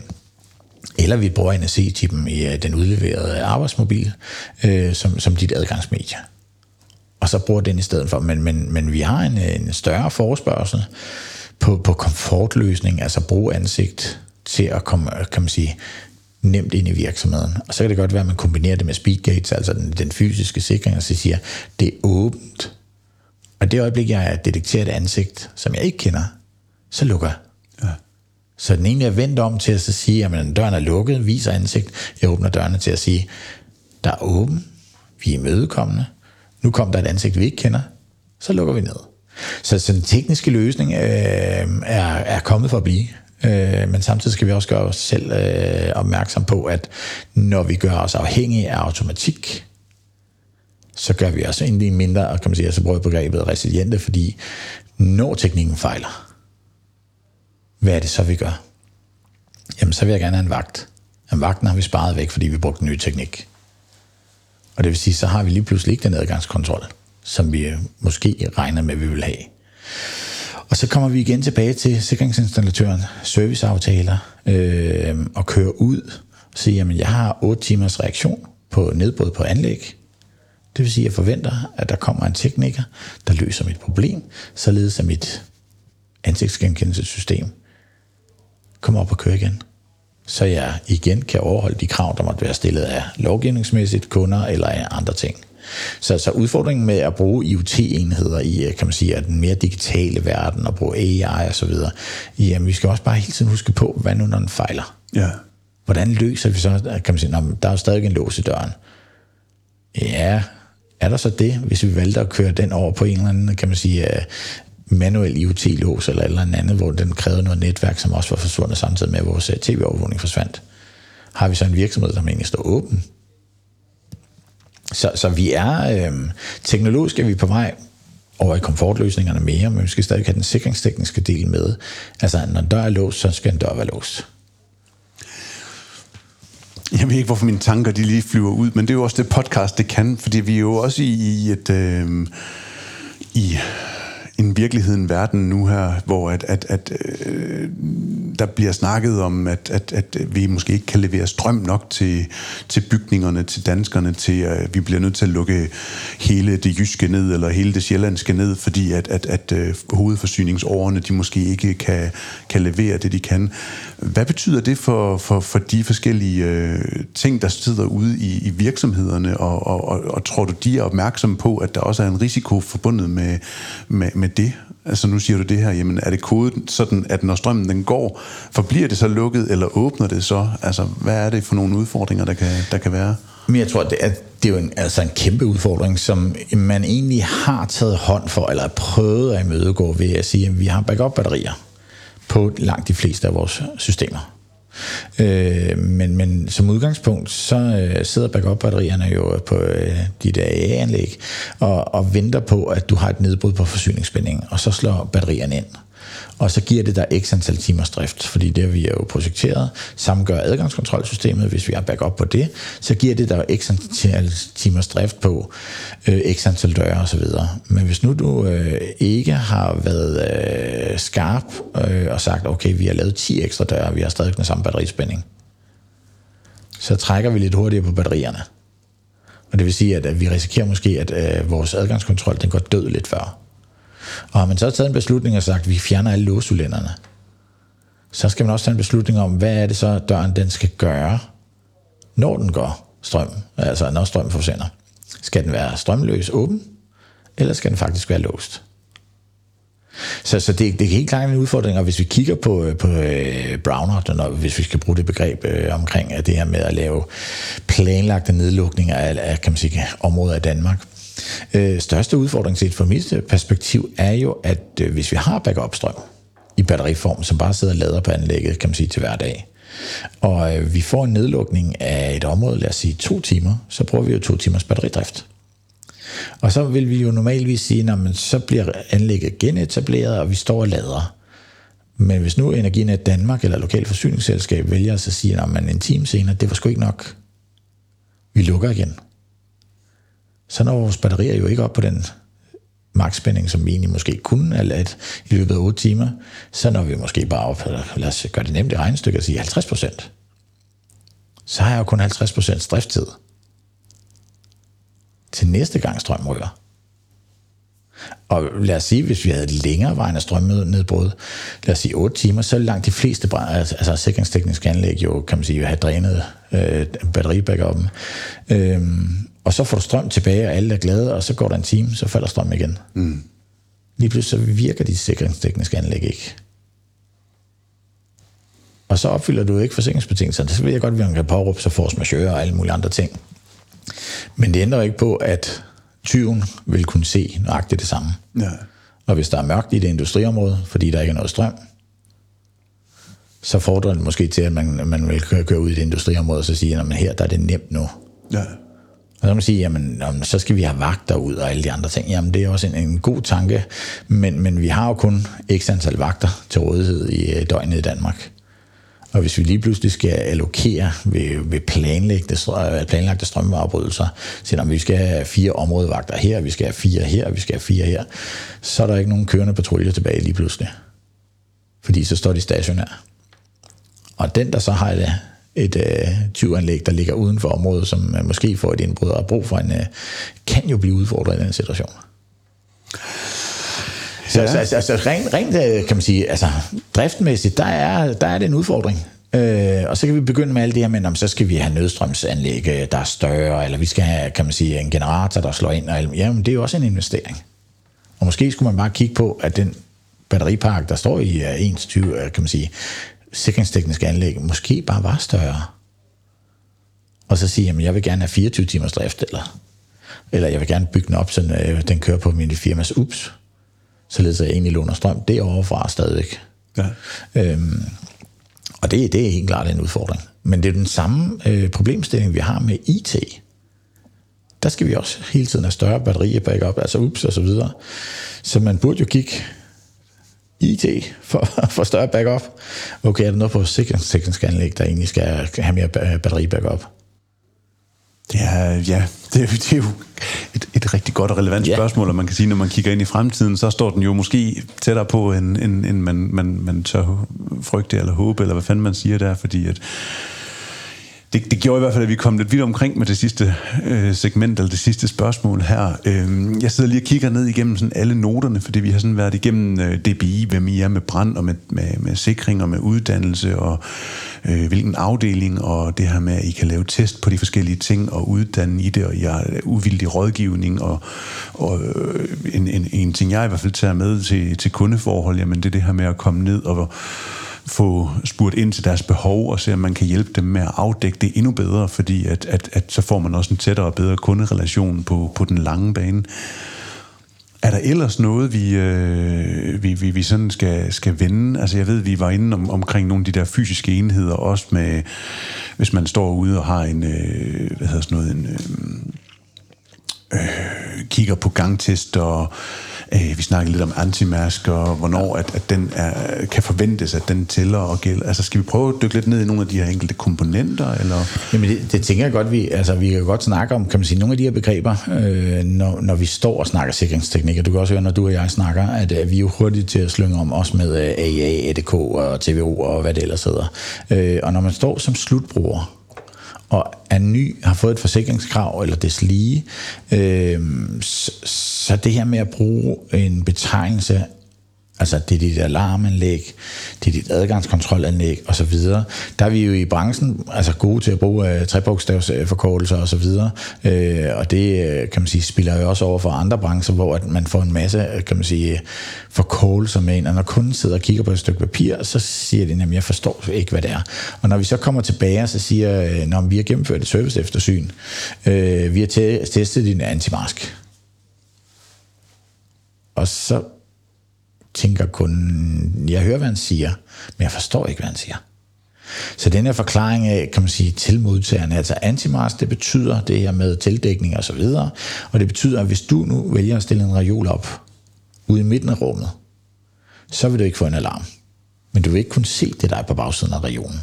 Eller vi bruger NFC-chippen i øh, den udleverede arbejdsmobil øh, som, som dit adgangsmedie. Og så bruger den i stedet for. Men, men, men vi har en, en større forespørgsel på, på komfortløsning, altså bruge ansigt til at komme, øh, kan man sige, nemt ind i virksomheden. Og så kan det godt være, at man kombinerer det med speedgates, altså den, den fysiske sikring, og så siger, det er åbent. Og det øjeblik, jeg detekterer et ansigt, som jeg ikke kender, så lukker så den egentlig er vendt om til at sige, at døren er lukket, viser ansigt. Jeg åbner dørene til at sige, der er åben, vi er imødekommende. Nu kom der et ansigt, vi ikke kender, så lukker vi ned. Så, så den tekniske løsning øh, er, er kommet for at blive. Øh, men samtidig skal vi også gøre os selv øh, opmærksom på, at når vi gør os afhængige af automatik, så gør vi os egentlig mindre, kan man sige, så bruger begrebet resiliente, fordi når teknikken fejler, hvad er det så, vi gør? Jamen, så vil jeg gerne have en vagt. En vagten har vi sparet væk, fordi vi brugte ny teknik. Og det vil sige, så har vi lige pludselig ikke den adgangskontrol, som vi øh, måske regner med, at vi vil have. Og så kommer vi igen tilbage til sikringsinstallatøren, serviceaftaler, øh, og kører ud og siger, jamen jeg har 8 timers reaktion på nedbrud på anlæg. Det vil sige, at jeg forventer, at der kommer en tekniker, der løser mit problem, således at mit ansigtsgenkendelsessystem kommer op og kører igen. Så jeg igen kan overholde de krav, der måtte være stillet af lovgivningsmæssigt, kunder eller af andre ting. Så, så udfordringen med at bruge IoT-enheder i, kan man sige, den mere digitale verden og bruge AI og så videre, jamen vi skal også bare hele tiden huske på, hvad nu når den fejler. Ja. Hvordan løser vi så, kan man sige, der er jo stadig en lås i døren. Ja, er der så det, hvis vi valgte at køre den over på en eller anden, kan man sige, øh, manuel IoT-lås eller eller andet, hvor den krævede noget netværk, som også var forsvundet samtidig med, at vores eh, tv-overvågning forsvandt. Har vi så en virksomhed, der egentlig står åben? Så, så vi er, øh, teknologisk er vi på vej over i komfortløsningerne mere, men vi skal stadig have den sikringstekniske del med. Altså, når en dør er låst, så skal en dør være låst. Jeg ved ikke, hvorfor mine tanker de lige flyver ud, men det er jo også det podcast, det kan, fordi vi er jo også i, i et... Øh, i en virkelighed, en verden nu her, hvor at, at, at øh, der bliver snakket om, at, at, at vi måske ikke kan levere strøm nok til, til bygningerne, til danskerne, til at vi bliver nødt til at lukke hele det jyske ned, eller hele det sjællandske ned, fordi at, at, at øh, hovedforsyningsårene, de måske ikke kan, kan levere det, de kan. Hvad betyder det for, for, for de forskellige øh, ting, der sidder ude i, i virksomhederne, og, og, og, og tror du, de er opmærksomme på, at der også er en risiko forbundet med, med, med det? Altså nu siger du det her, jamen er det kodet sådan, at når strømmen den går, forbliver det så lukket, eller åbner det så? Altså hvad er det for nogle udfordringer, der kan, der kan være? Men jeg tror, det er, det er jo en, altså en kæmpe udfordring, som man egentlig har taget hånd for, eller prøvet at imødegå ved at sige, at vi har backup-batterier på langt de fleste af vores systemer. Øh, men, men som udgangspunkt, så øh, sidder backup-batterierne jo på øh, dit AA-anlæg og, og venter på, at du har et nedbrud på forsyningsspændingen, og så slår batterierne ind og så giver det dig x antal timers drift, fordi det har vi jo projekteret. Samme gør adgangskontrolsystemet, hvis vi har backup på det, så giver det dig x antal timers drift på øh, x antal døre osv. Men hvis nu du øh, ikke har været øh, skarp øh, og sagt, okay, vi har lavet 10 ekstra døre, vi har stadig den samme batterispænding, så trækker vi lidt hurtigere på batterierne. Og det vil sige, at, at vi risikerer måske, at øh, vores adgangskontrol den går død lidt før. Og har man så taget en beslutning og sagt, at vi fjerner alle låscylinderne, så skal man også tage en beslutning om, hvad er det så, døren den skal gøre, når den går strøm, altså når strøm forsvinder. Skal den være strømløs åben, eller skal den faktisk være låst? Så, så det, det er helt klart en udfordring, og hvis vi kigger på, øh, på øh, brownout, når, hvis vi skal bruge det begreb øh, omkring at det her med at lave planlagte nedlukninger af, af kan man sige, områder i Danmark, Øh, største udfordring set fra mit perspektiv er jo, at øh, hvis vi har backup-strøm i batteriform, som bare sidder og lader på anlægget, kan man sige, til hver dag, og øh, vi får en nedlukning af et område, lad os sige to timer, så bruger vi jo to timers batteridrift. Og så vil vi jo normalvis sige, at så bliver anlægget genetableret, og vi står og lader. Men hvis nu Energinet Danmark eller lokal forsyningsselskab vælger at sige, at en time senere, det var sgu ikke nok. Vi lukker igen så når vores batterier jo ikke op på den maksspænding, som vi egentlig måske kunne have ladt i løbet af 8 timer, så når vi måske bare op, lad os gøre det nemt i regnestykket og sige 50 procent, så har jeg jo kun 50 procent drifttid til næste gang strøm rykker. Og lad os sige, hvis vi havde et længere vejende strømnedbrud, lad os sige 8 timer, så langt de fleste altså, altså sikringstekniske anlæg jo, kan man sige, have drænet øh, batteribackupen. Øhm, og så får du strøm tilbage, og alle er glade, og så går der en time, så falder strøm igen. Mm. Lige pludselig så virker de sikringstekniske anlæg ikke. Og så opfylder du ikke forsikringsbetingelserne. Så ved jeg godt, at vi kan påråbe sig force majeure og alle mulige andre ting. Men det ændrer ikke på, at tyven vil kunne se nøjagtigt det samme. Ja. Og hvis der er mørkt i det industriområde, fordi der ikke er noget strøm, så fordrer det måske til, at man, man vil køre, køre ud i et industriområde, og så sige, at her der er det nemt nu. Ja. Og så kan man sige, jamen, jamen, så skal vi have vagter ud og alle de andre ting. Jamen, det er også en, en god tanke, men, men vi har jo kun x antal vagter til rådighed i øh, døgnet i Danmark. Og hvis vi lige pludselig skal allokere ved, ved planlagte, øh, planlagte strømafbrydelser, så vi skal have fire områdevagter her, vi skal have fire her, vi skal have fire her, så er der ikke nogen kørende patruljer tilbage lige pludselig. Fordi så står de stationær. Og den, der så har det et uh, tyvanlæg, der ligger uden for området, som uh, måske får et indbrud og har brug for en, uh, kan jo blive udfordret i den situation. Så, ja. så altså, altså rent, rent, kan man sige, altså driftmæssigt, der er, der er det en udfordring. Øh, og så kan vi begynde med alt det her med, om så skal vi have nødstrømsanlæg, der er større, eller vi skal have, kan man sige, en generator, der slår ind. Og, jamen, det er jo også en investering. Og måske skulle man bare kigge på, at den batteripark, der står i 21, kan man sige, sikringstekniske anlæg måske bare var større. Og så sige, at jeg vil gerne have 24 timers drift, eller, eller jeg vil gerne bygge den op, så øh, den kører på min firmas ups, således at jeg egentlig låner strøm derovre fra stadigvæk. Ja. Øhm, og det, det er helt klart en udfordring. Men det er den samme øh, problemstilling, vi har med IT. Der skal vi også hele tiden have større batterier backup, altså ups og så videre. Så man burde jo kigge IT for, for større backup. Okay, er der noget på sikringsanlæg, der egentlig skal have mere batteri backup? Ja, ja det, det er jo et, et rigtig godt og relevant ja. spørgsmål, og man kan sige, når man kigger ind i fremtiden, så står den jo måske tættere på, end, end, end man, man, man tør frygte eller håbe, eller hvad fanden man siger der, fordi at det, det gjorde i hvert fald, at vi kom lidt vidt omkring med det sidste øh, segment, eller det sidste spørgsmål her. Øh, jeg sidder lige og kigger ned igennem sådan alle noterne, fordi vi har sådan været igennem øh, DBI, hvem I er med brand, og med, med, med sikring, og med uddannelse, og øh, hvilken afdeling, og det her med, at I kan lave test på de forskellige ting, og uddanne i det, og I har uvildig rådgivning, og, og øh, en, en, en ting, jeg i hvert fald tager med til, til kundeforhold, jamen det er det her med at komme ned og få spurgt ind til deres behov og se, om man kan hjælpe dem med at afdække det endnu bedre, fordi at, at, at så får man også en tættere og bedre kunderelation på, på den lange bane. Er der ellers noget, vi, øh, vi, vi, vi sådan skal, skal vende? Altså jeg ved, vi var inde om, omkring nogle af de der fysiske enheder, også med, hvis man står ude og har en, øh, hvad hedder sådan noget, en, øh, øh, kigger på gangtest og Øh, Øh, vi snakkede lidt om antimask, og hvornår at, at den er, kan forventes, at den tæller og gælder. Altså, skal vi prøve at dykke lidt ned i nogle af de her enkelte komponenter? Eller? Jamen, det, det tænker jeg godt, vi, altså, vi kan godt snakke om, kan man sige, nogle af de her begreber, øh, når, når vi står og snakker sikringsteknik. Og du kan også høre, når du og jeg snakker, at øh, vi er jo hurtigt til at slynge om, også med øh, AA, EDK og TVO og hvad det ellers hedder. Øh, og når man står som slutbruger, og er ny, har fået et forsikringskrav eller des lige, øh, så, så det her med at bruge en betegnelse Altså, det er dit alarmanlæg, det er dit adgangskontrolanlæg osv. Der er vi jo i branchen altså gode til at bruge øh, trebogstavsforkortelser osv. Uh, øh, og det, øh, kan man sige, spiller jo også over for andre brancher, hvor at man får en masse, øh, kan man sige, forkortelser med ind. Og når kunden sidder og kigger på et stykke papir, så siger de, at jeg forstår ikke, hvad det er. Og når vi så kommer tilbage, så siger når vi har gennemført et service eftersyn, øh, vi har testet din antimask. Og så tænker kun, jeg hører, hvad han siger, men jeg forstår ikke, hvad han siger. Så den her forklaring af, kan man sige, til modtagerne, altså antimars, det betyder det her med tildækning og så videre, og det betyder, at hvis du nu vælger at stille en reol op ude i midten af rummet, så vil du ikke få en alarm. Men du vil ikke kunne se det, der er på bagsiden af reolen.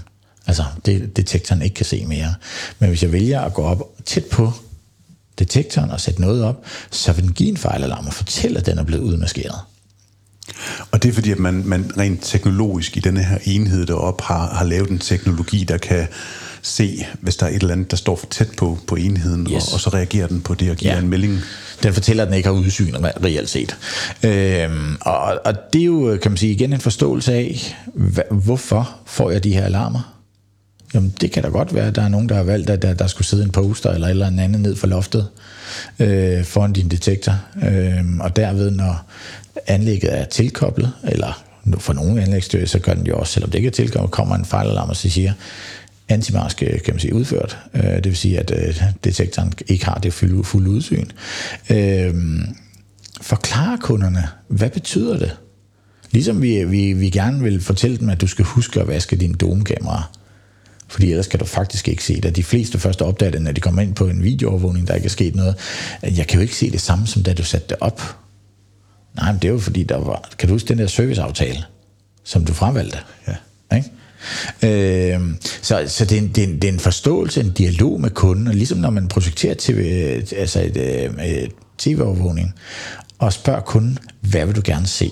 Altså, det detektoren ikke kan se mere. Men hvis jeg vælger at gå op tæt på detektoren og sætte noget op, så vil den give en fejlalarm og fortælle, at den er blevet udmaskeret. Og det er fordi, at man, man rent teknologisk i denne her enhed deroppe har, har lavet en teknologi, der kan se, hvis der er et eller andet, der står for tæt på, på enheden, yes. og, og så reagerer den på det og giver ja. en melding. Den fortæller, at den ikke har udsyn reelt set. Øhm, og, og det er jo, kan man sige, igen en forståelse af, hva, hvorfor får jeg de her alarmer? Jamen, det kan da godt være, at der er nogen, der har valgt, at der, der skulle sidde en poster eller eller andet ned for loftet øh, foran din detektor. Øh, og derved, når anlægget er tilkoblet, eller for nogle anlægsstyrer, så gør den jo også, selvom det ikke er tilkoblet, kommer en fejlalarm og så siger, antimask kan man sige udført. Øh, det vil sige, at øh, detektoren ikke har det fulde, fulde udsyn. Øh, forklare kunderne, hvad betyder det? Ligesom vi, vi, vi gerne vil fortælle dem, at du skal huske at vaske din domkameraer. Fordi ellers kan du faktisk ikke se det. De fleste først opdager det, når de kommer ind på en videoovervågning, der ikke er sket noget. Jeg kan jo ikke se det samme, som da du satte det op. Nej, men det er jo fordi, der var... Kan du huske den der serviceaftale, som du fremvalgte? Ja. Ikke? Øh, så så det, er en, det, er en, det er en forståelse, en dialog med kunden, og ligesom når man projekterer TV, altså et, et tv-overvågning, og spørger kunden, hvad vil du gerne se?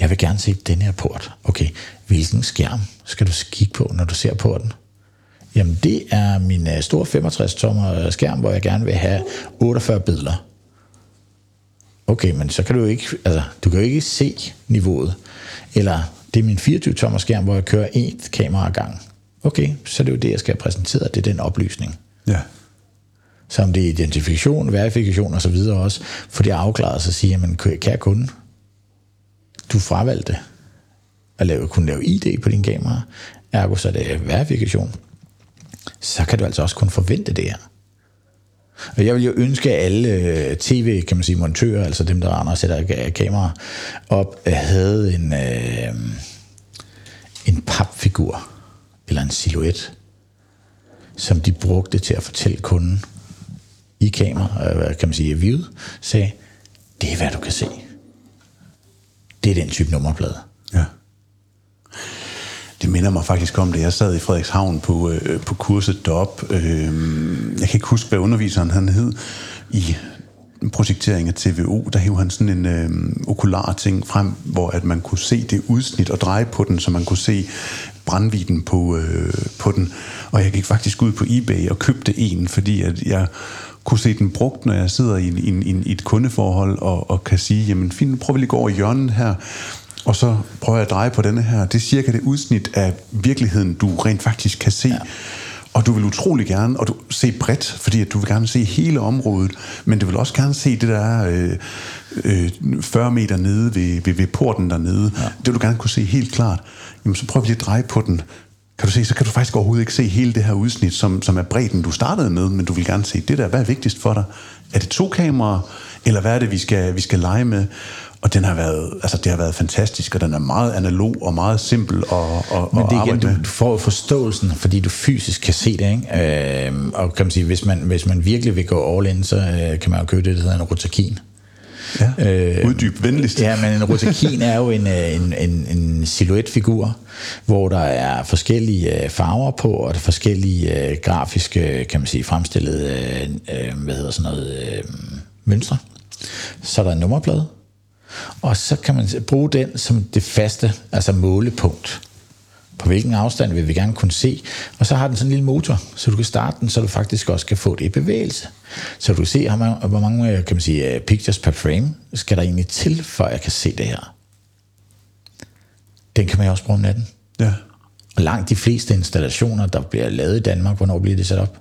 Jeg vil gerne se den her port. Okay, hvilken skærm skal du kigge på, når du ser porten? Jamen, det er min øh, store 65-tommer skærm, hvor jeg gerne vil have 48 billeder. Okay, men så kan du jo ikke, altså, du kan jo ikke se niveauet. Eller det er min 24-tommer skærm, hvor jeg kører et kamera gang. Okay, så er det jo det, jeg skal have præsenteret. Det er den oplysning. Ja. Så om det er identifikation, verifikation og så videre også, for det er afklaret, så siger man, kære kunde, du fravalgte at lave, kunne lave ID på din kamera, ergo så er det verifikation, så kan du altså også kun forvente det her. Og jeg vil jo ønske, at alle øh, tv, kan man sige, montører, altså dem, der render og sætter kamera op, øh, havde en, øh, en papfigur, eller en silhuet, som de brugte til at fortælle kunden i kamera, øh, kan man sige, i viewet, sagde, det er hvad du kan se. Det er den type nummerplade. Det minder mig faktisk om, da jeg sad i Frederikshavn på, øh, på kurset derop. Øh, jeg kan ikke huske, hvad underviseren han hed i projektering af TVO, der hævde han sådan en øh, okular ting frem, hvor at man kunne se det udsnit og dreje på den, så man kunne se brandviden på, øh, på den. Og jeg gik faktisk ud på eBay og købte en, fordi at jeg kunne se den brugt, når jeg sidder i, en, i, en, i et kundeforhold og, og kan sige, jamen fint, prøv lige gå over i hjørnet her, og så prøver jeg at dreje på denne her. Det er cirka det udsnit af virkeligheden, du rent faktisk kan se. Ja. Og du vil utrolig gerne, og du se bredt, fordi at du vil gerne se hele området, men du vil også gerne se det der øh, øh, 40 meter nede ved, ved, ved porten dernede. Ja. Det vil du gerne kunne se helt klart. Jamen så prøv lige at dreje på den. Kan du se, så kan du faktisk overhovedet ikke se hele det her udsnit, som, som er bredden, du startede med, men du vil gerne se det der. Hvad er vigtigst for dig? Er det to kameraer, eller hvad er det, vi skal, vi skal lege med? Og den har været, altså det har været fantastisk, og den er meget analog og meget simpel og, og, Men det er igen, du, du får forståelsen, fordi du fysisk kan se det, ikke? Øh, og kan man sige, hvis man, hvis man virkelig vil gå all in, så øh, kan man jo købe det, der hedder en rotakin. Ja, øh, uddyb venligst. Ja, men en rotakin er jo en, øh, en, en, en silhuetfigur, hvor der er forskellige øh, farver på, og der er forskellige øh, grafiske, kan man sige, fremstillede, øh, hvad hedder sådan noget, øh, mønstre. Så er der en nummerplade, og så kan man bruge den som det faste, altså målepunkt. På hvilken afstand vil vi gerne kunne se. Og så har den sådan en lille motor, så du kan starte den, så du faktisk også kan få det i bevægelse. Så du kan se, hvor mange kan man sige, pictures per frame skal der egentlig til, for jeg kan se det her. Den kan man jo også bruge om natten. Ja. Og langt de fleste installationer, der bliver lavet i Danmark, hvornår bliver det sat op?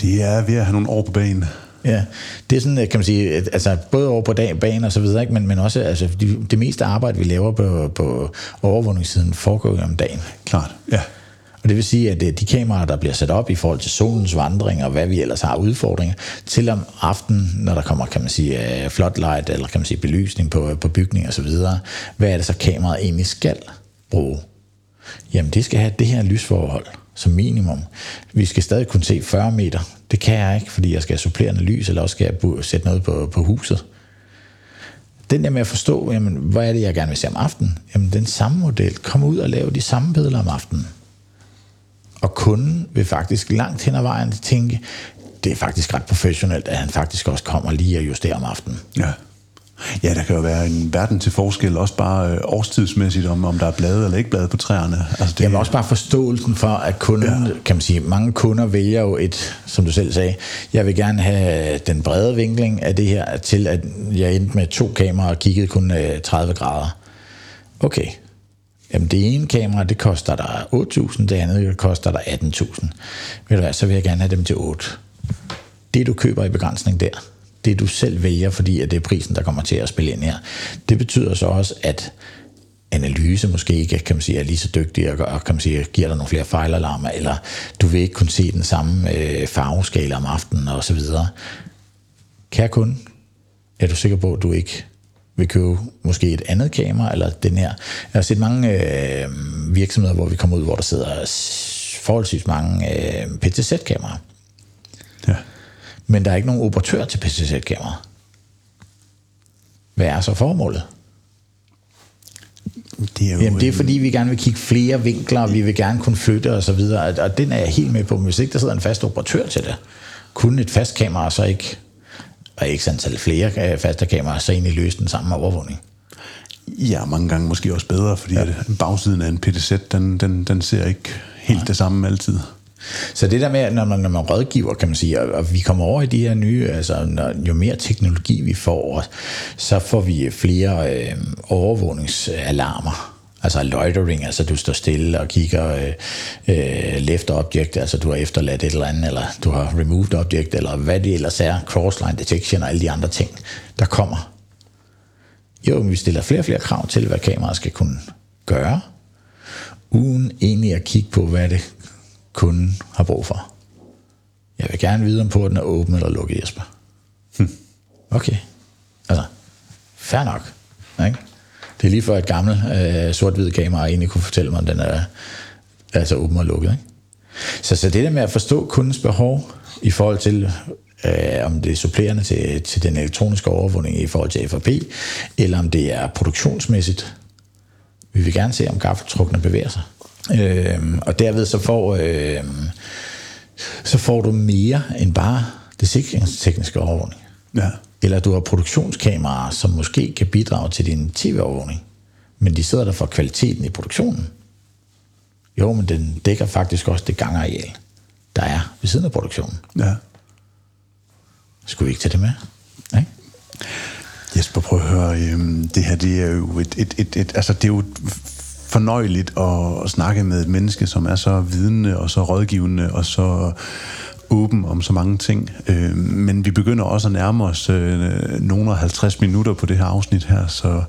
Det er ved at have nogle år på banen. Ja, det er sådan, kan man sige, altså både over på dag, banen og så videre, ikke? Men, men også altså, det, det meste arbejde, vi laver på, på overvågningssiden, foregår jo om dagen. Klart, ja. Og det vil sige, at de kameraer, der bliver sat op i forhold til solens vandring og hvad vi ellers har udfordringer, til om aftenen, når der kommer, kan man sige, øh, floodlight eller kan man sige belysning på, på bygning og så videre, hvad er det så kameraet egentlig skal bruge? Jamen det skal have det her lysforhold som minimum. Vi skal stadig kunne se 40 meter. Det kan jeg ikke, fordi jeg skal have supplerende lys, eller også skal jeg sætte noget på, på huset. Den der med at forstå, jamen, hvad er det, jeg gerne vil se om aftenen? Jamen, den samme model. Kom ud og lave de samme billeder om aftenen. Og kunden vil faktisk langt hen ad vejen tænke, det er faktisk ret professionelt, at han faktisk også kommer lige og justerer om aftenen. Ja. Ja, der kan jo være en verden til forskel, også bare øh, årstidsmæssigt, om, om der er blade eller ikke blade på træerne. Altså det, Jamen også bare forståelsen for, at kunden, ja. kan man sige, mange kunder vælger jo et, som du selv sagde, jeg vil gerne have den brede vinkling af det her, til at jeg endte med to kameraer og kiggede kun 30 øh, grader. Okay, Jamen det ene kamera, det koster dig 8.000, det andet koster dig 18.000. Ved du hvad, så vil jeg gerne have dem til 8. Det du køber i begrænsning der, det du selv vælger, fordi at det er prisen, der kommer til at spille ind her. Det betyder så også, at analyse måske ikke kan man sige, er lige så dygtig og, og kan man sige, giver dig nogle flere fejlalarmer, eller du vil ikke kunne se den samme øh, farveskala om aftenen og så videre. Kære kunde, er du sikker på, at du ikke vil købe måske et andet kamera, eller den her. Jeg har set mange øh, virksomheder, hvor vi kommer ud, hvor der sidder forholdsvis mange øh, PTZ-kameraer. Ja. Men der er ikke nogen operatør til PTZ-kameraer. Hvad er så formålet? Det er jo, Jamen, det er fordi, vi gerne vil kigge flere vinkler, og vi vil gerne kunne flytte og så videre, og- den er jeg helt med på. Men hvis ikke der sidder en fast operatør til det, kunne et fast kamera så ikke, og ikke antal flere øh, faste kameraer, så egentlig løse den samme overvågning. Ja, mange gange måske også bedre, fordi ja. at bagsiden af en PTZ, den, den, den ser ikke helt det samme altid. Så det der med, at når man, når man rådgiver, kan man sige, og, og vi kommer over i de her nye, altså når, jo mere teknologi vi får, så får vi flere øh, overvågningsalarmer. Altså loitering, altså du står stille og kigger øh, øh, left object, altså du har efterladt et eller andet, eller du har removed object, eller hvad det ellers er, crossline detection og alle de andre ting, der kommer. Jo, men vi stiller flere og flere krav til, hvad kameraet skal kunne gøre, uden egentlig at kigge på, hvad det kunden har brug for. Jeg vil gerne vide, om porten er åben eller lukket, Jesper. Okay. Altså, fair nok. Ikke? Det er lige for et gammelt øh, sort-hvid kamera egentlig kunne fortælle mig, om den er altså åben og lukket. Ikke? Så, så det der med at forstå kundens behov i forhold til, øh, om det er supplerende til, til den elektroniske overvågning i forhold til FRP, eller om det er produktionsmæssigt. Vi vil gerne se, om gaffeltrukkene bevæger sig. Øh, og derved så får, øh, så får du mere end bare det sikringstekniske overvågning. Ja. Eller du har produktionskameraer, som måske kan bidrage til din tv-overvågning, men de sidder der for kvaliteten i produktionen. Jo, men den dækker faktisk også det gangareal, der er ved siden af produktionen. ja. Skulle vi ikke tage det med? Ikke? Jesper, prøv at høre, øhm, det her, det er jo et, et, et, et, altså det er jo fornøjeligt at, at snakke med et menneske, som er så vidende og så rådgivende og så åben om så mange ting. Øh, men vi begynder også at nærme os øh, nogle 50 minutter på det her afsnit her, så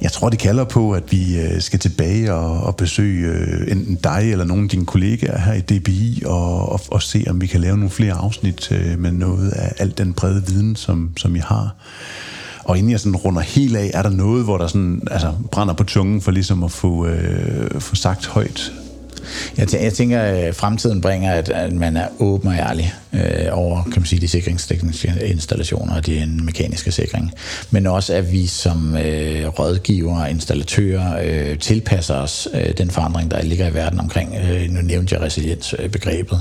jeg tror, det kalder på, at vi øh, skal tilbage og, og besøge øh, enten dig eller nogle af dine kollegaer her i DBI og, og, og se, om vi kan lave nogle flere afsnit øh, med noget af al den brede viden, som, som I har. Og inden jeg sådan runder helt af, er der noget, hvor der sådan, altså, brænder på tungen for ligesom at få, øh, få sagt højt? Jeg, tæ- jeg tænker, at fremtiden bringer, at, at man er åben og ærlig øh, over kan man sige, de sikringstekniske installationer og de mekaniske sikring. Men også, at vi som øh, rådgiver og installatører øh, tilpasser os øh, den forandring, der ligger i verden omkring, øh, nu nævnte jeg resiliensbegrebet,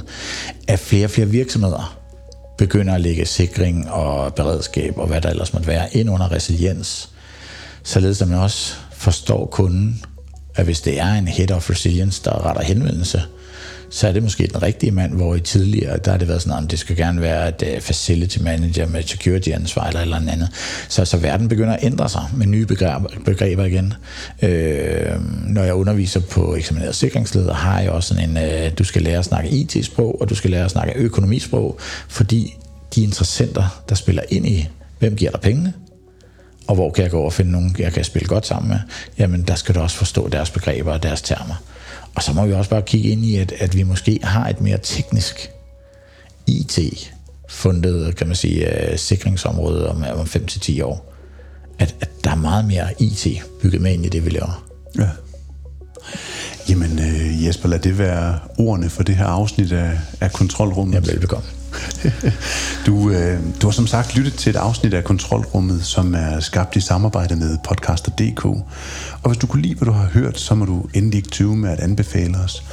at flere og flere virksomheder begynder at lægge sikring og beredskab og hvad der ellers måtte være ind under resiliens, således at man også forstår kunden, at hvis det er en head of resilience, der retter henvendelse, så er det måske den rigtige mand, hvor i tidligere, der har det været sådan, at det skal gerne være et øh, facility manager med security ansvar eller eller andet. Så, så verden begynder at ændre sig med nye begreber, begreber igen. Øh, når jeg underviser på eksamineret sikringsleder, har jeg også sådan en, øh, du skal lære at snakke IT-sprog, og du skal lære at snakke økonomisprog, fordi de interessenter, der spiller ind i, hvem giver dig pengene, og hvor kan jeg gå og finde nogen, jeg kan spille godt sammen med, jamen der skal du også forstå deres begreber og deres termer. Og så må vi også bare kigge ind i, at, at vi måske har et mere teknisk IT-fundet, kan man sige, uh, sikringsområde om, om 5-10 år. At, at der er meget mere IT bygget med ind i det, vi laver. Ja. Jamen øh, Jesper, lad det være ordene for det her afsnit af, af Kontrolrummet. Ja, velbekomme. Du, øh, du har som sagt lyttet til et afsnit af Kontrolrummet, som er skabt i samarbejde med Podcaster.dk. Og hvis du kunne lide, hvad du har hørt, så må du endelig ikke tyve med at anbefale os.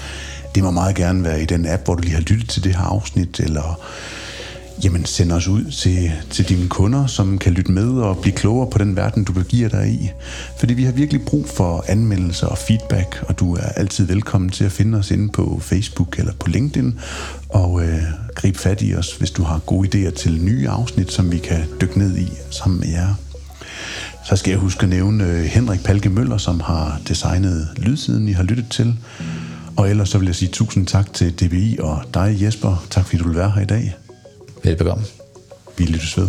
Det må meget gerne være i den app, hvor du lige har lyttet til det her afsnit, eller jamen, send os ud til, til dine kunder, som kan lytte med og blive klogere på den verden, du begiver dig i. Fordi vi har virkelig brug for anmeldelser og feedback, og du er altid velkommen til at finde os inde på Facebook eller på LinkedIn, og øh, grib fat i os, hvis du har gode idéer til nye afsnit, som vi kan dykke ned i sammen med jer. Så skal jeg huske at nævne øh, Henrik Palke Møller, som har designet lydsiden, I har lyttet til. Og ellers så vil jeg sige tusind tak til DBI og dig, Jesper. Tak fordi du vil være her i dag. Velbekomme. Vi lyttes ved.